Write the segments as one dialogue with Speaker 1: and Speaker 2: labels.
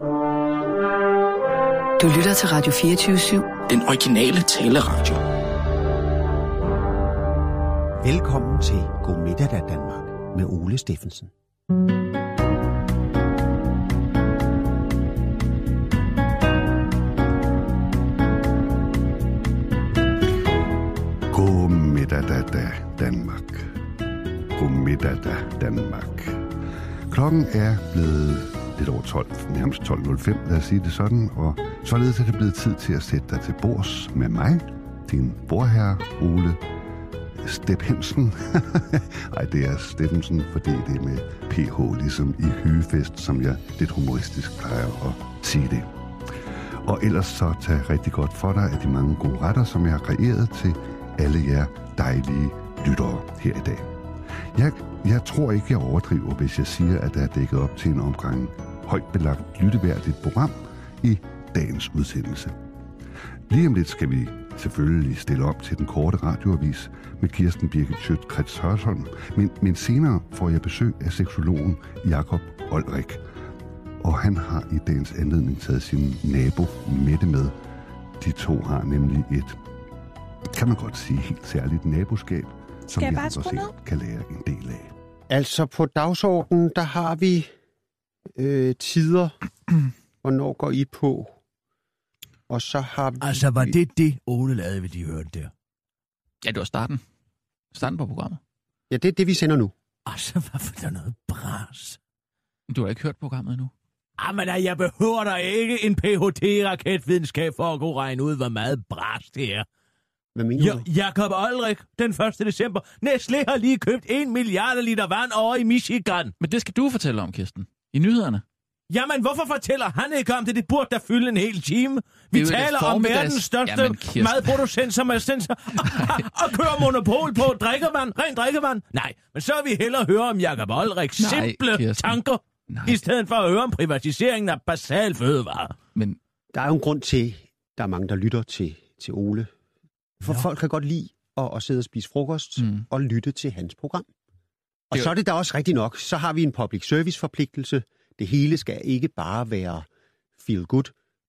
Speaker 1: Du lytter til Radio 24-7.
Speaker 2: Den originale taleradio.
Speaker 3: Velkommen til God middag da Danmark med Ole Steffensen.
Speaker 4: God middag da da Danmark. God middag da Danmark. Klokken er blevet lidt over 12, nærmest 12.05, lad os sige det sådan, og således er det blevet tid til at sætte dig til bords med mig, din borherre Ole Stepp Hansen. Ej, det er Steffensen, fordi det er med PH, ligesom i hyfest, som jeg lidt humoristisk plejer at sige det. Og ellers så tag rigtig godt for dig af de mange gode retter, som jeg har kreeret til alle jer dejlige lyttere her i dag. Jeg, jeg tror ikke, jeg overdriver, hvis jeg siger, at der er dækket op til en omgang højt belagt lytteværdigt program i dagens udsendelse. Lige om lidt skal vi selvfølgelig stille op til den korte radioavis med Kirsten Birgit Schøtz-Krets Hørsholm, men, men senere får jeg besøg af seksologen Jakob Olrik. Og han har i dagens anledning taget sin nabo Mette med. De to har nemlig et, kan man godt sige, helt særligt naboskab, som
Speaker 5: jeg
Speaker 4: vi andre selv kan lære en del af.
Speaker 3: Altså på dagsordenen, der har vi øh, tider, hvornår går I på? Og så har vi...
Speaker 6: Altså, var det det, Ole lavede ved de hørte der?
Speaker 2: Ja, det var starten. Starten på programmet.
Speaker 3: Ja, det er det, vi sender nu.
Speaker 6: Altså, hvad for der noget bras?
Speaker 2: Du har ikke hørt programmet endnu.
Speaker 6: Jamen, jeg behøver da ikke en Ph.D.-raketvidenskab for at kunne regne ud, hvor meget bras det er.
Speaker 3: Hvad mener
Speaker 6: Ja,
Speaker 3: du?
Speaker 6: Jakob Olrik, den 1. december. Nestlé har lige købt en milliard liter vand over i Michigan.
Speaker 2: Men det skal du fortælle om, Kirsten. I nyhederne.
Speaker 6: Jamen, hvorfor fortæller han ikke om det? Det burde da fylde en hel time. Vi taler om verdens største
Speaker 2: Jamen, Kirsten.
Speaker 6: madproducent, som er sendt og kører monopol på drikkevand, rent drikkevand. Nej, men så vil vi hellere høre om Jakob Olriks
Speaker 2: Nej,
Speaker 6: simple
Speaker 2: Kirsten.
Speaker 6: tanker,
Speaker 2: Nej.
Speaker 6: i stedet for at høre om privatiseringen af basal fødevare.
Speaker 2: Men
Speaker 3: Der er jo en grund til, der er mange, der lytter til, til Ole. For
Speaker 6: Ja.
Speaker 3: folk kan godt lide at, at sidde og spise frokost
Speaker 2: Mm.
Speaker 3: og lytte til hans program. Og
Speaker 2: Det
Speaker 3: så er det da også rigtigt nok. Så har vi en public service forpligtelse. Det hele skal ikke bare være feel good.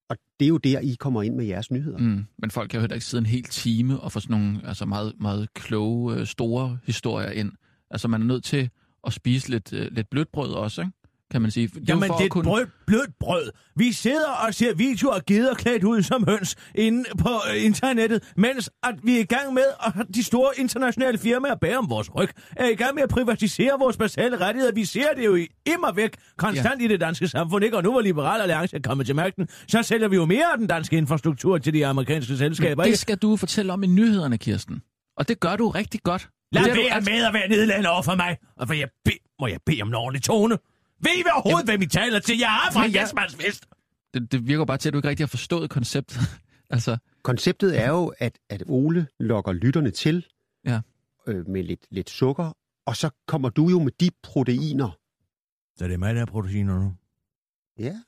Speaker 3: Og det er jo der, I kommer ind med jeres nyheder.
Speaker 2: Mm, men folk kan jo heller ikke sidde en hel time og få sådan nogle altså meget, meget kloge, øh, store historier ind. Altså, man er nødt til at spise lidt, øh, lidt blødt brød også, ikke? Kan man sige. Det
Speaker 6: Jamen, det er et brød, blødt brød. Vi sidder og ser videoer af geder klædt ud som høns inde på øh, internettet, mens at vi er i gang med, at de store internationale firmaer bag om vores ryg, er i gang med at privatisere vores basale rettigheder. Vi ser det jo i immer væk konstant ja. i det danske samfund, ikke? Og nu hvor Liberal Alliance er kommet til magten, så sælger vi jo mere af den danske infrastruktur til de amerikanske selskaber,
Speaker 2: Men
Speaker 6: ikke?
Speaker 2: det skal du fortælle om i nyhederne, Kirsten. Og det gør du rigtig godt.
Speaker 6: Lad
Speaker 2: du
Speaker 6: være
Speaker 2: altid-
Speaker 6: med at være nedladende over for mig, og for jeg be, må jeg bede om en ordentlig tone. Ved I overhovedet, hvem I taler til? Jeg er fra
Speaker 2: Men jeg-
Speaker 6: Jesmans Fest.
Speaker 2: det, det virker bare til, at du ikke rigtig har forstået konceptet. altså,
Speaker 3: Konceptet er jo, at, at Ole lokker lytterne til
Speaker 2: Ja.
Speaker 3: øh, med lidt, lidt sukker, og så kommer du jo med de proteiner.
Speaker 6: Så det er mig, der er proteiner nu.
Speaker 3: Ja.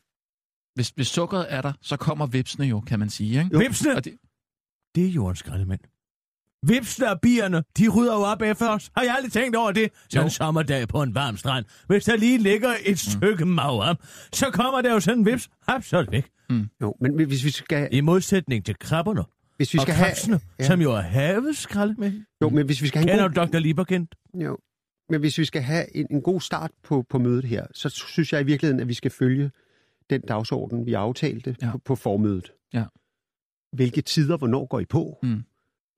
Speaker 2: hvis, hvis sukkeret er der, så kommer vipsene jo, kan man sige. Ikke?
Speaker 6: Vipsene,
Speaker 2: Og det,
Speaker 6: det er jordens skraldemænd. Vipsene og bierne, de rydder jo op efter os. Har jeg aldrig tænkt over det? Så
Speaker 2: Jo.
Speaker 6: en sommerdag på en varm strand. Hvis der lige ligger et stykke mav så kommer der jo sådan en vips. Hap, så er det væk.
Speaker 3: Jo, men hvis vi skal,
Speaker 6: I modsætning til krabberne
Speaker 3: hvis vi
Speaker 6: og
Speaker 3: skal have... ja.
Speaker 6: som jo er havets skraldemænd.
Speaker 3: Jo, men hvis vi skal have en
Speaker 6: Kender
Speaker 3: god,
Speaker 6: du Dr. Lieberkind?
Speaker 3: jo, men hvis vi skal have en, en god start på, på mødet her, så synes jeg i virkeligheden, at vi skal følge den dagsorden, vi aftalte
Speaker 2: ja.
Speaker 3: på, på formødet.
Speaker 2: Ja.
Speaker 3: Hvilke tider, hvornår går I på?
Speaker 2: Mm.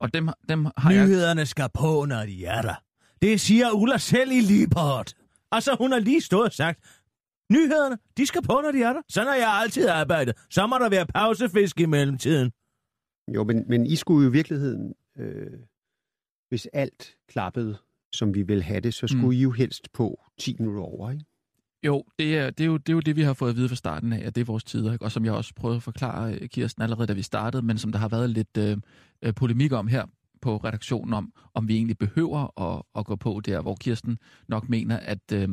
Speaker 2: Og dem, dem har jeg...
Speaker 6: Nyhederne skal på, når de er der. Det siger Ulla selv i Libert. Altså, hun har lige stået og sagt, nyhederne, de skal på, når de er der. Sådan har jeg altid arbejdet. Så må der være pausefisk i mellemtiden.
Speaker 3: Jo, men, men I skulle jo i virkeligheden, øh, hvis alt klappede, som vi vil have det, så skulle
Speaker 2: mm.
Speaker 3: I jo helst på 10 minutter over, ikke?
Speaker 2: Jo, det er, det, er jo, det er jo det, vi har fået at vide fra starten af, at det er vores tider, ikke? og som jeg også prøvede at forklare øh, Kirsten allerede, da vi startede, men som der har været lidt øh, øh, polemik om her på redaktionen, om, om vi egentlig behøver at, at gå på der, hvor Kirsten nok mener, at, øh,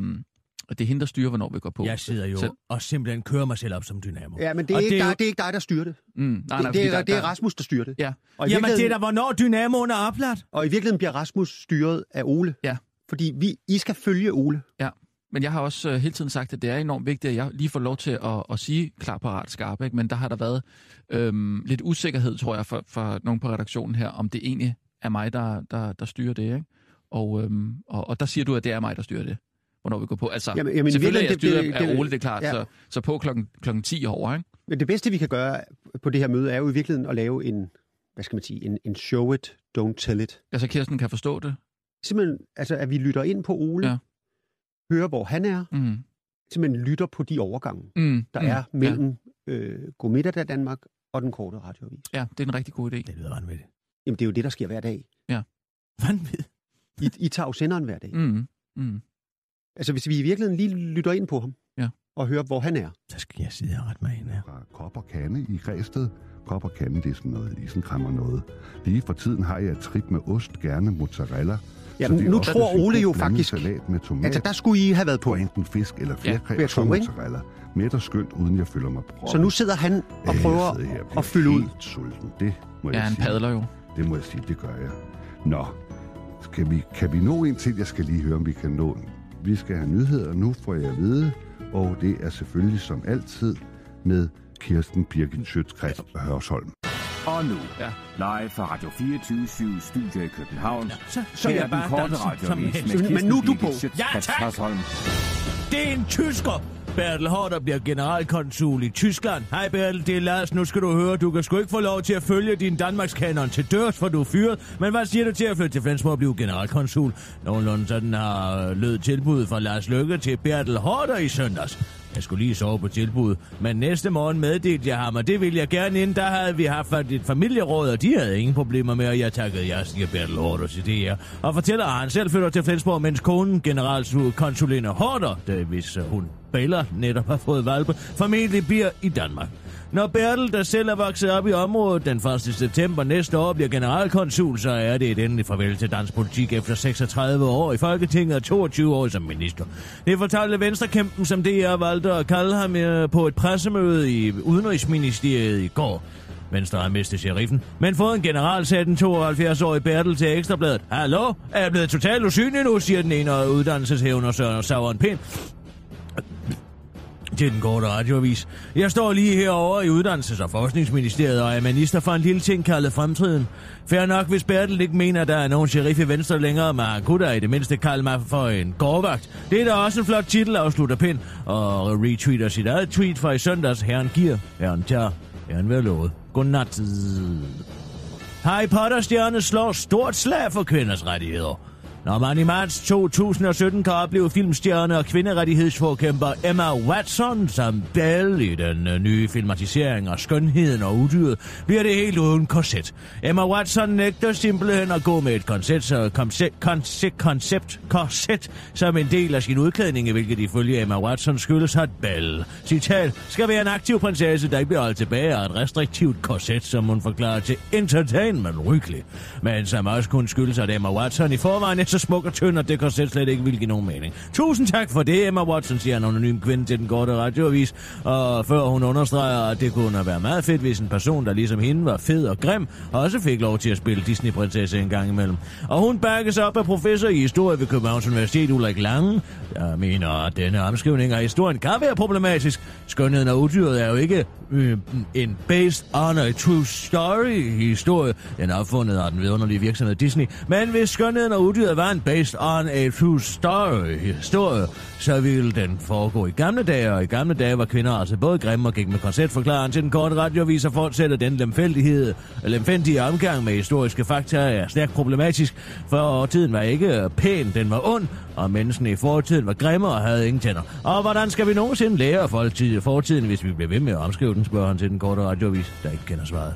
Speaker 2: at det er hende, der styrer, hvornår vi går på.
Speaker 6: Jeg sidder jo
Speaker 2: Så-
Speaker 6: og simpelthen kører mig selv op som dynamo.
Speaker 3: Ja, men det er,
Speaker 6: Og
Speaker 3: ikke,
Speaker 6: det er
Speaker 3: dig,
Speaker 6: jo-
Speaker 3: det er ikke dig, der styrer det.
Speaker 2: Mm, nej, nej,
Speaker 3: det, det, er,
Speaker 2: der-
Speaker 3: det er Rasmus, der styrer det.
Speaker 2: Ja.
Speaker 3: Og i,
Speaker 6: Jamen, det er da, hvornår dynamoen er opladt.
Speaker 3: og i virkeligheden bliver Rasmus styret af Ole.
Speaker 2: Ja.
Speaker 3: Fordi vi, I skal følge Ole.
Speaker 2: Men jeg har også øh, hele tiden sagt, at det er enormt vigtigt, at jeg lige får lov til at, at sige klar, parat, skarp. Ikke? Men der har der været øhm, lidt usikkerhed, tror jeg, for, for nogen på redaktionen her, om det egentlig er mig, der, der, der styrer det. Ikke? Og, øhm, og, og der siger du, at det er mig, der styrer det hvornår vi går på. Altså,
Speaker 3: Jamen, jamen,
Speaker 2: selvfølgelig er jeg styret
Speaker 3: det- det-
Speaker 2: af Ole, det er klart,
Speaker 3: ja.
Speaker 2: så, så på klokken, klokken 10 over, ikke?
Speaker 3: Men det bedste, vi kan gøre på det her møde, er jo i virkeligheden at lave en, hvad skal man sige, en, en show it, don't tell it.
Speaker 2: Altså, Kirsten kan forstå det.
Speaker 3: Simpelthen, altså, at vi lytter ind på Ole,
Speaker 2: Ja.
Speaker 3: Ja. hører, hvor han er,
Speaker 2: Mm.
Speaker 3: simpelthen lytter på de overgange,
Speaker 2: Mm.
Speaker 3: der
Speaker 2: mm.
Speaker 3: er mellem øh, Godmiddag der Danmark og den korte radioavis.
Speaker 2: Ja. ja, det er en rigtig god idé.
Speaker 6: Det lyder vanvittigt.
Speaker 3: Jamen, det er jo det, der sker hver dag.
Speaker 6: Vanvittigt.
Speaker 3: I, I tager jo senderen hver dag.
Speaker 2: Mm. Mm.
Speaker 3: Altså, hvis vi i virkeligheden lige lytter ind på ham,
Speaker 2: Ja.
Speaker 3: og hører, hvor han er.
Speaker 6: Så skal jeg sidde og rette mig ind her.
Speaker 4: fra Kop og Kande i Græsted. Kop og Kande, det er sådan noget isenkrammer noget. Lige for tiden har jeg et trip med ost, gerne mozzarella.
Speaker 3: Ja,
Speaker 4: er
Speaker 3: nu
Speaker 4: også
Speaker 3: tror Ole jo faktisk-
Speaker 4: Salat med tomat,
Speaker 3: Altså, der skulle I have været på.
Speaker 4: enten fisk eller fjerkræ,
Speaker 3: jeg
Speaker 4: og så mozzarella. Mæt og skønt, uden jeg føler mig proppet.
Speaker 3: Så nu sidder han og
Speaker 4: Ja, jeg
Speaker 3: prøver
Speaker 4: og bliver
Speaker 3: at fylde ud.
Speaker 4: sulten. Det må
Speaker 2: Ja,
Speaker 4: jeg
Speaker 2: han
Speaker 4: sige.
Speaker 2: padler jo.
Speaker 4: Det må jeg sige, det gør jeg. Nå, skal vi, kan vi nå en til? Jeg skal lige høre, om vi kan nå. Vi skal have nyheder, nu får jeg at vide, og det er selvfølgelig som altid med Kirsten Birgit Schøtzgrads Hørsholm.
Speaker 5: Og nu,
Speaker 2: Ja.
Speaker 5: live fra Radio 24 Studio i København. Ja,
Speaker 6: så- så er jeg bare danser som en hest.
Speaker 3: Men nu er du på.
Speaker 6: Ja, tak. Det er en tysker. Bertel Hårder bliver generalkonsul i Tyskland. Hej Bertel, det er Lars. Nu skal du høre, du kan sgu ikke få lov til at følge din Danmarkskanon til dørs, for du er fyret. Men hvad siger du til at flytte til Flensborg og blive generalkonsul? Nogenlunde sådan har lød tilbuddet fra Lars Løkke til Bertel Hårder i søndags. Jeg skulle lige sove på tilbud, men næste morgen meddelte jeg ham, og det ville jeg gerne ind. Der havde vi haft et familieråd, og de havde ingen problemer med, og jeg takkede jeg, siger Bertel Hårder til det her. Og fortæller, at han selv flytter til Flensborg, mens konen, generalkonsulinde Hårder, det hvis øh, hun Bella netop har fået valpe, formentlig bliver i Danmark. Når Bertel, der selv er vokset op i området den 1. september næste år, bliver generalkonsul, så er det et endeligt farvel til dansk politik efter 36 år i Folketinget og 22 år som minister. Det fortalte Venstrekæmpen, som DR valgte at kalde ham øh, på et pressemøde i Udenrigsministeriet i går. Venstre har mistet sheriffen, men fået en general, sagde den 72-årige Bertel til Ekstrabladet. Hallo? Er jeg blevet totalt usynlig nu, siger den ene uddannelseshævner Søren Sauron Pind til den korte radioavis. Jeg står lige herovre i Uddannelses- og Forskningsministeriet og er minister for en lille ting kaldet fremtiden. Fair nok, hvis Bertel ikke mener, at der er nogen sheriff i Venstre længere, men han kunne da i det mindste kalde mig for en gårdvagt. Det er da også en flot titel, afslutter Pind, og retweeter sit eget tweet fra i søndags. Herren giver, herren tager, herren vil lovet. Godnat. Harry Potter-stjerne slår stort slag for kvinders rettigheder. Når man i marts 2017 kan opleve filmstjerne og kvinderettighedsforkæmper Emma Watson som Belle i den øh, nye filmatisering af Skønheden og Udyret, bliver det helt uden korset. Emma Watson nægter simpelthen at gå med et koncept, så koncept, koncept, koncept korset som en del af sin udklædning, hvilket ifølge Emma Watson skyldes, at Belle, citat, skal være en aktiv prinsesse, der ikke bliver holdt tilbage af et restriktivt korset, som hun forklarer til Entertainment Weekly. Men som også kun skyldes, at Emma Watson i forvejen så smuk og tynd, at det korset slet ikke ville give nogen mening. Tusind tak for det, Emma Watson, siger en anonym kvinde til den korte radioavis. Og før hun understreger, at det kunne være meget fedt, hvis en person, der ligesom hende var fed og grim, også fik lov til at spille Disney-prinsesse en gang imellem. Og hun bakkes op af professor i historie ved Københavns Universitet, Ulrik Lange. Jeg mener, at denne omskrivning af historien kan være problematisk. Skønheden og udyret er jo ikke øh, en based on a true story historie. Den er opfundet af den vidunderlige virksomhed Disney. Men hvis skønheden og udyret var en based on a true story historie, så ville den foregå i gamle dage, og i gamle dage var kvinder altså både grimme og gik med konceptforklaren til den korte radioavis og fortsætter den lemfældighed, lemfældige omgang med historiske fakta er stærkt problematisk, for tiden var ikke pæn, den var ond, og menneskene i fortiden var grimme og havde ingen tænder. Og hvordan skal vi nogensinde lære folk fortiden, fortiden, hvis vi bliver ved med at omskrive den, spørger han til den korte radiovis, der ikke kender svaret.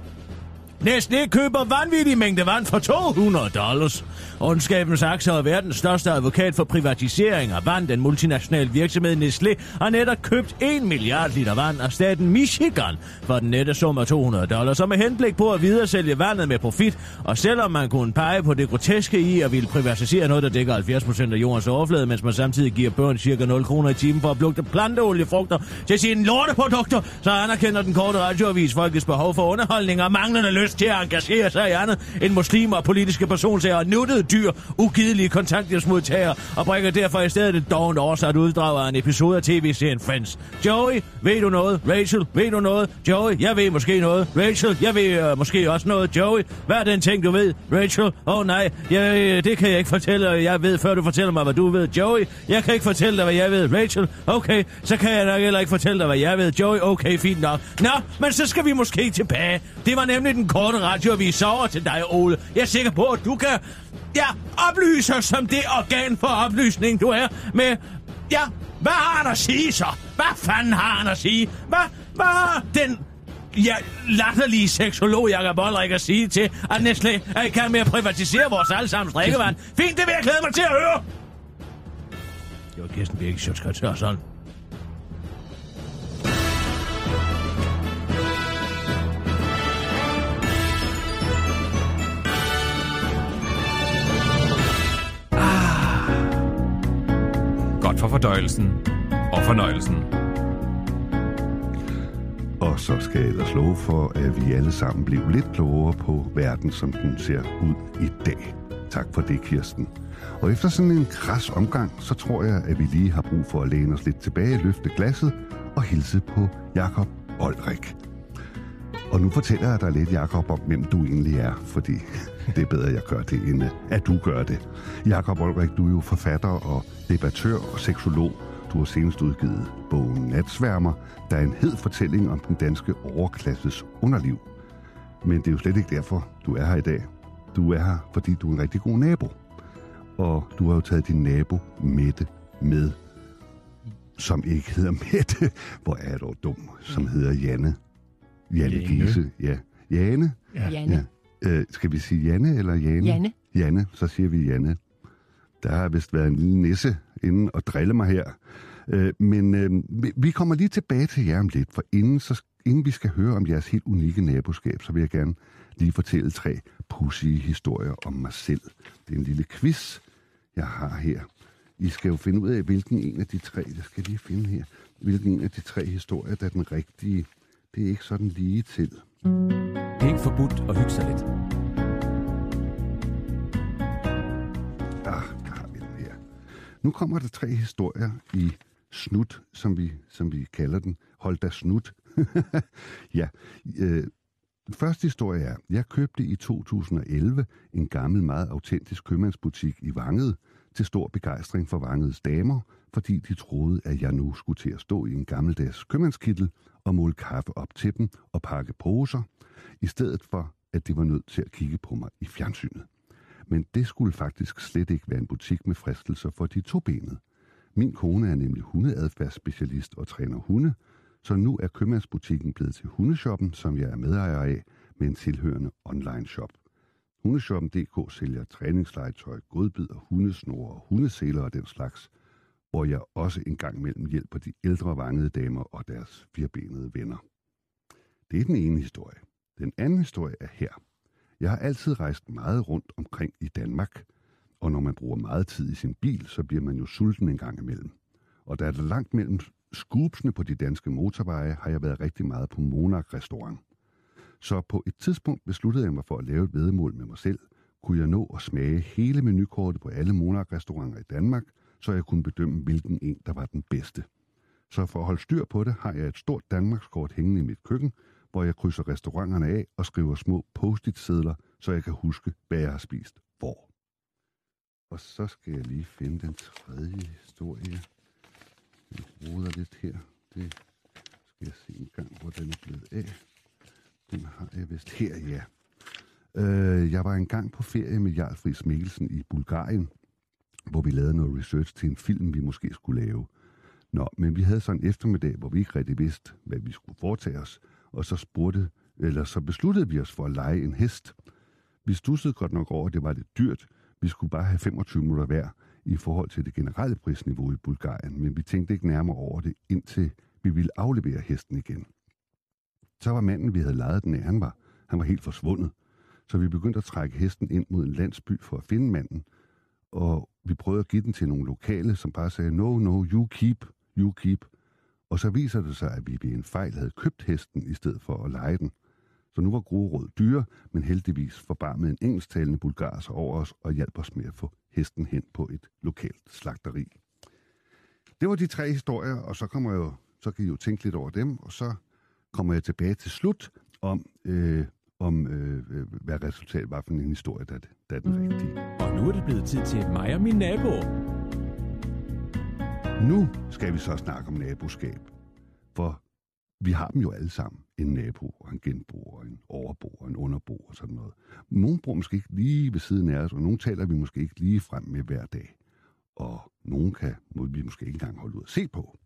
Speaker 6: Nestlé køber vanvittige mængde vand for 200 dollars. Ondskabens aktier er verdens største advokat for privatisering af vand. Den multinationale virksomhed Nestlé har netop købt 1 milliard liter vand af staten Michigan for den nette sum af 200 dollars, og med henblik på at videresælge vandet med profit. Og selvom man kunne pege på det groteske i at ville privatisere noget, der dækker 70 procent af jordens overflade, mens man samtidig giver børn cirka 0 kroner i timen for at plugte planteoliefrugter til sine lorteprodukter, så anerkender den korte radioavis folkets behov for underholdning og manglende lyst lyst til at engagere sig i andet end muslimer og politiske personsager og nuttede dyr, ugidelige kontanthjælpsmodtagere og bringer derfor i stedet et dovent oversat uddrag af en episode af tv-serien Friends. Joey, ved du noget? Rachel, ved du noget? Joey, jeg ved måske noget. Rachel, jeg ved øh, måske også noget. Joey, hvad er den ting, du ved? Rachel, åh oh, nej, jeg, øh, det kan jeg ikke fortælle, jeg ved, før du fortæller mig, hvad du ved. Joey, jeg kan ikke fortælle dig, hvad jeg ved. Rachel, okay, så kan jeg nok heller ikke fortælle dig, hvad jeg ved. Joey, okay, fint nok. Nå, men så skal vi måske tilbage. Det var nemlig den korte radioavis over til dig, Ole. Jeg er sikker på, at du kan ja, oplyse os som det organ for oplysning, du er med... Ja, hvad har han at sige så? Hvad fanden har han at sige? Hvad, hvad har den ja, latterlige seksolog Jacob Olrik at sige til, at Nestlé er i gang med at privatisere vores allesammens drikkevand? Fint, det vil jeg glæde mig til at høre! Det var Kirsten Birgit Sjøtskrets sådan.
Speaker 7: For fordøjelsen og fornøjelsen.
Speaker 4: Og så skal jeg ellers love for, at vi alle sammen blev lidt klogere på verden, som den ser ud i dag. Tak for det, Kirsten. Og efter sådan en kras omgang, så tror jeg, at vi lige har brug for at læne os lidt tilbage, løfte glasset og hilse på Jakob Olrik. Og nu fortæller jeg dig lidt, Jakob, om hvem du egentlig er, fordi det er bedre, at jeg gør det, end at du gør det. Jakob Olrik, du er jo forfatter og debattør og seksolog. Du har senest udgivet bogen Natsværmer, der er en hed fortælling om den danske overklasses underliv. Men det er jo slet ikke derfor, du er her i dag. Du er her, fordi du er en rigtig god nabo. Og du har jo taget din nabo Mette med, som ikke hedder Mette. Hvor er du dum, som hedder Janne. Janne. Giese, ja. Jane?
Speaker 8: Janne.
Speaker 4: Øh, skal vi sige Janne eller Jane?
Speaker 8: Janne.
Speaker 4: Janne, så siger vi Janne. Der har vist været en lille nisse inden og drille mig her. Øh, men øh, vi- kommer lige tilbage til jer om lidt, for inden, så, inden vi skal høre om jeres helt unikke naboskab, så vil jeg gerne lige fortælle tre pudsige historier om mig selv. Det er en lille quiz, jeg har her. I skal jo finde ud af, hvilken en af de tre, jeg skal lige finde her, hvilken en af de tre historier, der er den rigtige. Det er ikke sådan lige til.
Speaker 7: Det er ikke forbudt at hygge sig lidt.
Speaker 4: Ah, der har vi den her. Nu kommer der tre historier i snut, som vi, som vi kalder den. Hold da snut. ja, øh, den første historie er, jeg købte i 2011 en gammel, meget autentisk købmandsbutik i Vanget til stor begejstring for Vangets damer, fordi de troede, at jeg nu skulle til at stå i en gammeldags købmandskittel og måle kaffe op til dem og pakke poser, i stedet for, at de var nødt til at kigge på mig i fjernsynet. Men det skulle faktisk slet ikke være en butik med fristelser for de to benede. Min kone er nemlig hundeadfærdsspecialist og træner hunde, så nu er købmandsbutikken blevet til hundeshoppen, som jeg er medejer af, med en tilhørende online shop. Hundeshoppen.dk sælger træningslegetøj, godbid, hundesnore og hundesæler og den slags, hvor jeg også en gang imellem hjælper de ældre vangede damer og deres firbenede venner. Det er den ene historie. Den anden historie er her. Jeg har altid rejst meget rundt omkring i Danmark, og når man bruger meget tid i sin bil, så bliver man jo sulten en gang imellem. Og da er langt mellem scoopsene på de danske motorveje, har jeg været rigtig meget på Monark Restaurant. Så på et tidspunkt besluttede jeg mig for at lave et vedmål med mig selv. Kunne jeg nå at smage hele menukortet på alle Monark restauranter i Danmark, så jeg kunne bedømme, hvilken en, der var den bedste. Så for at holde styr på det, har jeg et stort Danmarkskort hængende i mit køkken, hvor jeg krydser restauranterne af og skriver små post-it-sedler, så jeg kan huske, hvad jeg har spist hvor. Og så skal jeg lige finde den tredje historie. Jeg roder lidt her. Det skal jeg se en gang, hvor den er blevet af. Den har jeg vist her, ja. Øh, jeg var engang på ferie med Jarl Friis Mikkelsen i Bulgarien, hvor vi lavede noget research til en film, vi måske skulle lave. Nå, men vi havde så en eftermiddag, hvor vi ikke rigtig vidste, hvad vi skulle foretage os, og så spurgte, eller så besluttede vi os for at lege en hest. Vi stussede godt nok over, at det var lidt dyrt. Vi skulle bare have 25 minutter hver i forhold til det generelle prisniveau i Bulgarien, men vi tænkte ikke nærmere over det, indtil vi ville aflevere hesten igen. Så var manden, vi havde lejet den af, han var, han var helt forsvundet. Så vi begyndte at trække hesten ind mod en landsby for at finde manden, og vi prøvede at give den til nogle lokale, som bare sagde, no, no, you keep, you keep. Og så viser det sig, at vi ved en fejl havde købt hesten i stedet for at lege den. Så nu var gode dyre, men heldigvis forbarmede en engelsktalende bulgar sig over os og hjalp os med at få hesten hen på et lokalt slagteri. Det var de tre historier, og så kommer jeg jo, så kan I jo tænke lidt over dem, og så kommer jeg tilbage til slut om, øh, om øh, øh, hvad resultatet var for en historie, der, der er den rigtige.
Speaker 7: Og nu er det blevet tid til mig og min nabo.
Speaker 4: Nu skal vi så snakke om naboskab. For vi har dem jo alle sammen. En nabo, og en genbo, og en overbo, og en underbo og sådan noget. Nogle bor måske ikke lige ved siden af os, og nogle taler vi måske ikke lige frem med hver dag. Og nogle kan må vi måske ikke engang holde ud at se på.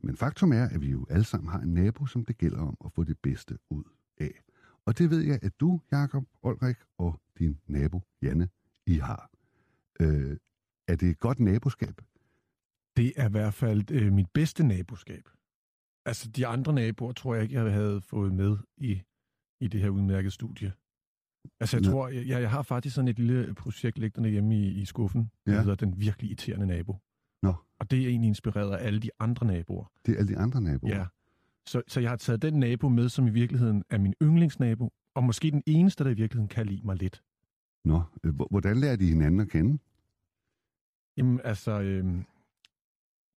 Speaker 4: Men faktum er, at vi jo alle sammen har en nabo, som det gælder om at få det bedste ud af. Og det ved jeg, at du, Jakob Olrik, og din nabo, Janne, I har. Øh, er det et godt naboskab?
Speaker 8: Det er i hvert fald øh, mit bedste naboskab. Altså, de andre naboer tror jeg ikke, jeg havde fået med i, i det her udmærkede studie. Altså, jeg
Speaker 4: Nå.
Speaker 8: tror, jeg, jeg har faktisk sådan et lille projekt liggende hjemme i, i skuffen, der
Speaker 4: Ja.
Speaker 8: hedder Den virkelig irriterende nabo.
Speaker 4: Nå.
Speaker 8: Og det er egentlig inspireret af alle de andre naboer.
Speaker 4: Det er alle de andre naboer.
Speaker 8: Ja. Så, så jeg har taget den nabo med, som i virkeligheden er min yndlingsnabo, og måske den eneste, der i virkeligheden kan lide mig lidt.
Speaker 4: Nå, øh, hvor- hvordan lærer de hinanden at kende?
Speaker 8: Jamen, altså, øhm,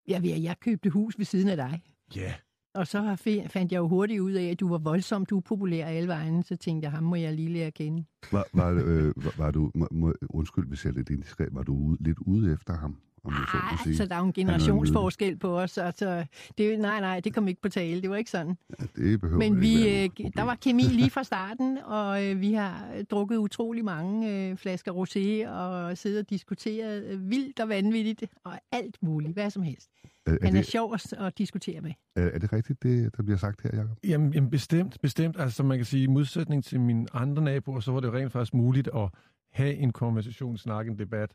Speaker 9: Ja, ved jeg købte hus ved siden af dig.
Speaker 8: ja,
Speaker 9: Og så fandt jeg jo hurtigt ud af, at du var voldsomt upopulær alle vejen. Så tænkte jeg, ham må jeg lige lære at kende.
Speaker 4: Var, var, øh, var, var du, må, må, undskyld, hvis jeg er lidt indiskret, var du ude, lidt ude efter ham? Om jeg så må sige?
Speaker 9: altså, der er jo en generationsforskel på os. Altså, det, nej, nej, det kom ikke på tale. Det var ikke sådan.
Speaker 4: Ja, det behøver
Speaker 9: Men
Speaker 4: ikke
Speaker 9: vi,
Speaker 4: være noget
Speaker 9: øh, der var kemi lige fra starten, og øh, vi har drukket utrolig mange øh, flasker rosé og siddet og diskuteret øh, vildt og vanvittigt og alt muligt, hvad som helst.
Speaker 4: er, er,
Speaker 9: Han er
Speaker 4: det,
Speaker 9: sjov at, at diskutere med.
Speaker 4: er, er det rigtigt, det der bliver sagt her, Jacob?
Speaker 8: Jamen, jamen bestemt, bestemt. Altså, man kan sige, i modsætning til mine andre naboer, så var det jo rent faktisk muligt at have en konversation, snakke, en debat,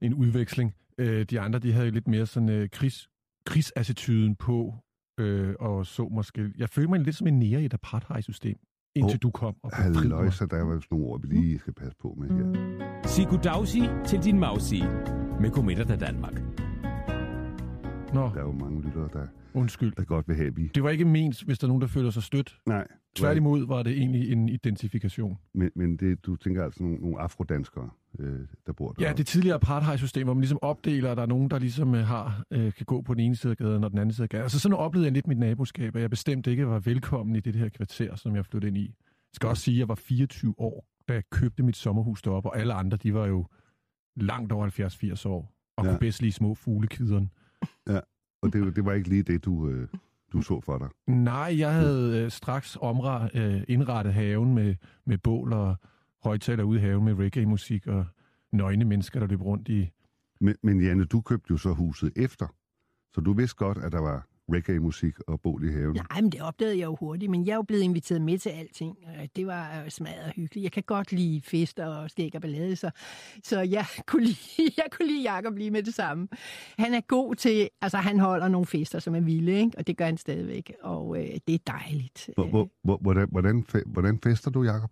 Speaker 8: en udveksling. Øh, de andre, de havde jo lidt mere sådan øh, krigs, krigsattituden på, øh, og så måske... Jeg følte mig lidt som en nære i et apartheid-system, indtil
Speaker 4: Åh,
Speaker 8: du kom og befriede
Speaker 4: Halløj,
Speaker 8: mig.
Speaker 4: så der var jo sådan nogle ord, vi lige skal passe på med her.
Speaker 7: Sig goddagsi til din mausi med Godmiddag da Danmark.
Speaker 8: Nå,
Speaker 4: Der er jo mange lyttere, der,
Speaker 8: undskyld.
Speaker 4: der godt vil have, vi...
Speaker 8: Det var ikke ment, hvis der er nogen, der føler sig stødt.
Speaker 4: Nej,
Speaker 8: Tværtimod var det egentlig en identifikation.
Speaker 4: men, men det, du tænker altså nogle, nogle afrodanskere, øh, der bor der.
Speaker 8: Ja, det tidligere apartheid-system, hvor man ligesom opdeler, at der er nogen, der ligesom øh, har, øh, kan gå på den ene side af gaden og den anden side af gaden. Altså sådan oplevede jeg lidt mit naboskab, at jeg bestemt ikke var velkommen i det her kvarter, som jeg flyttede ind i. Jeg skal også sige, at jeg var 24 år, da jeg købte mit sommerhus deroppe, og alle andre, de var jo langt over 70-80 år, og
Speaker 4: Ja.
Speaker 8: kunne bedst lide små fuglekideren.
Speaker 4: Og det, det var ikke lige det, du, øh, du så for dig.
Speaker 8: Nej, jeg havde øh, straks omret, øh, indrettet haven med, med bål og højtaler ude i haven med reggae-musik og nøgne mennesker, der løb rundt i,
Speaker 4: Men, men Janne, du købte jo så huset efter, så du vidste godt, at der var reggae-musik og bål i haven.
Speaker 9: Nej, men det opdagede jeg jo hurtigt, men jeg er jo blevet inviteret med til alting. Det var øh, smadret hyggeligt. Jeg kan godt lide fester og skæg og ballade, så, så jeg, kunne lide, jeg kunne lide Jacob lige med det samme. Han er god til, altså han holder nogle fester, som er vilde, ikke? og det gør han stadigvæk, og øh, det er dejligt.
Speaker 4: Hvor, hvor, hvor, hvordan, hvordan, hvordan fester du, Jacob?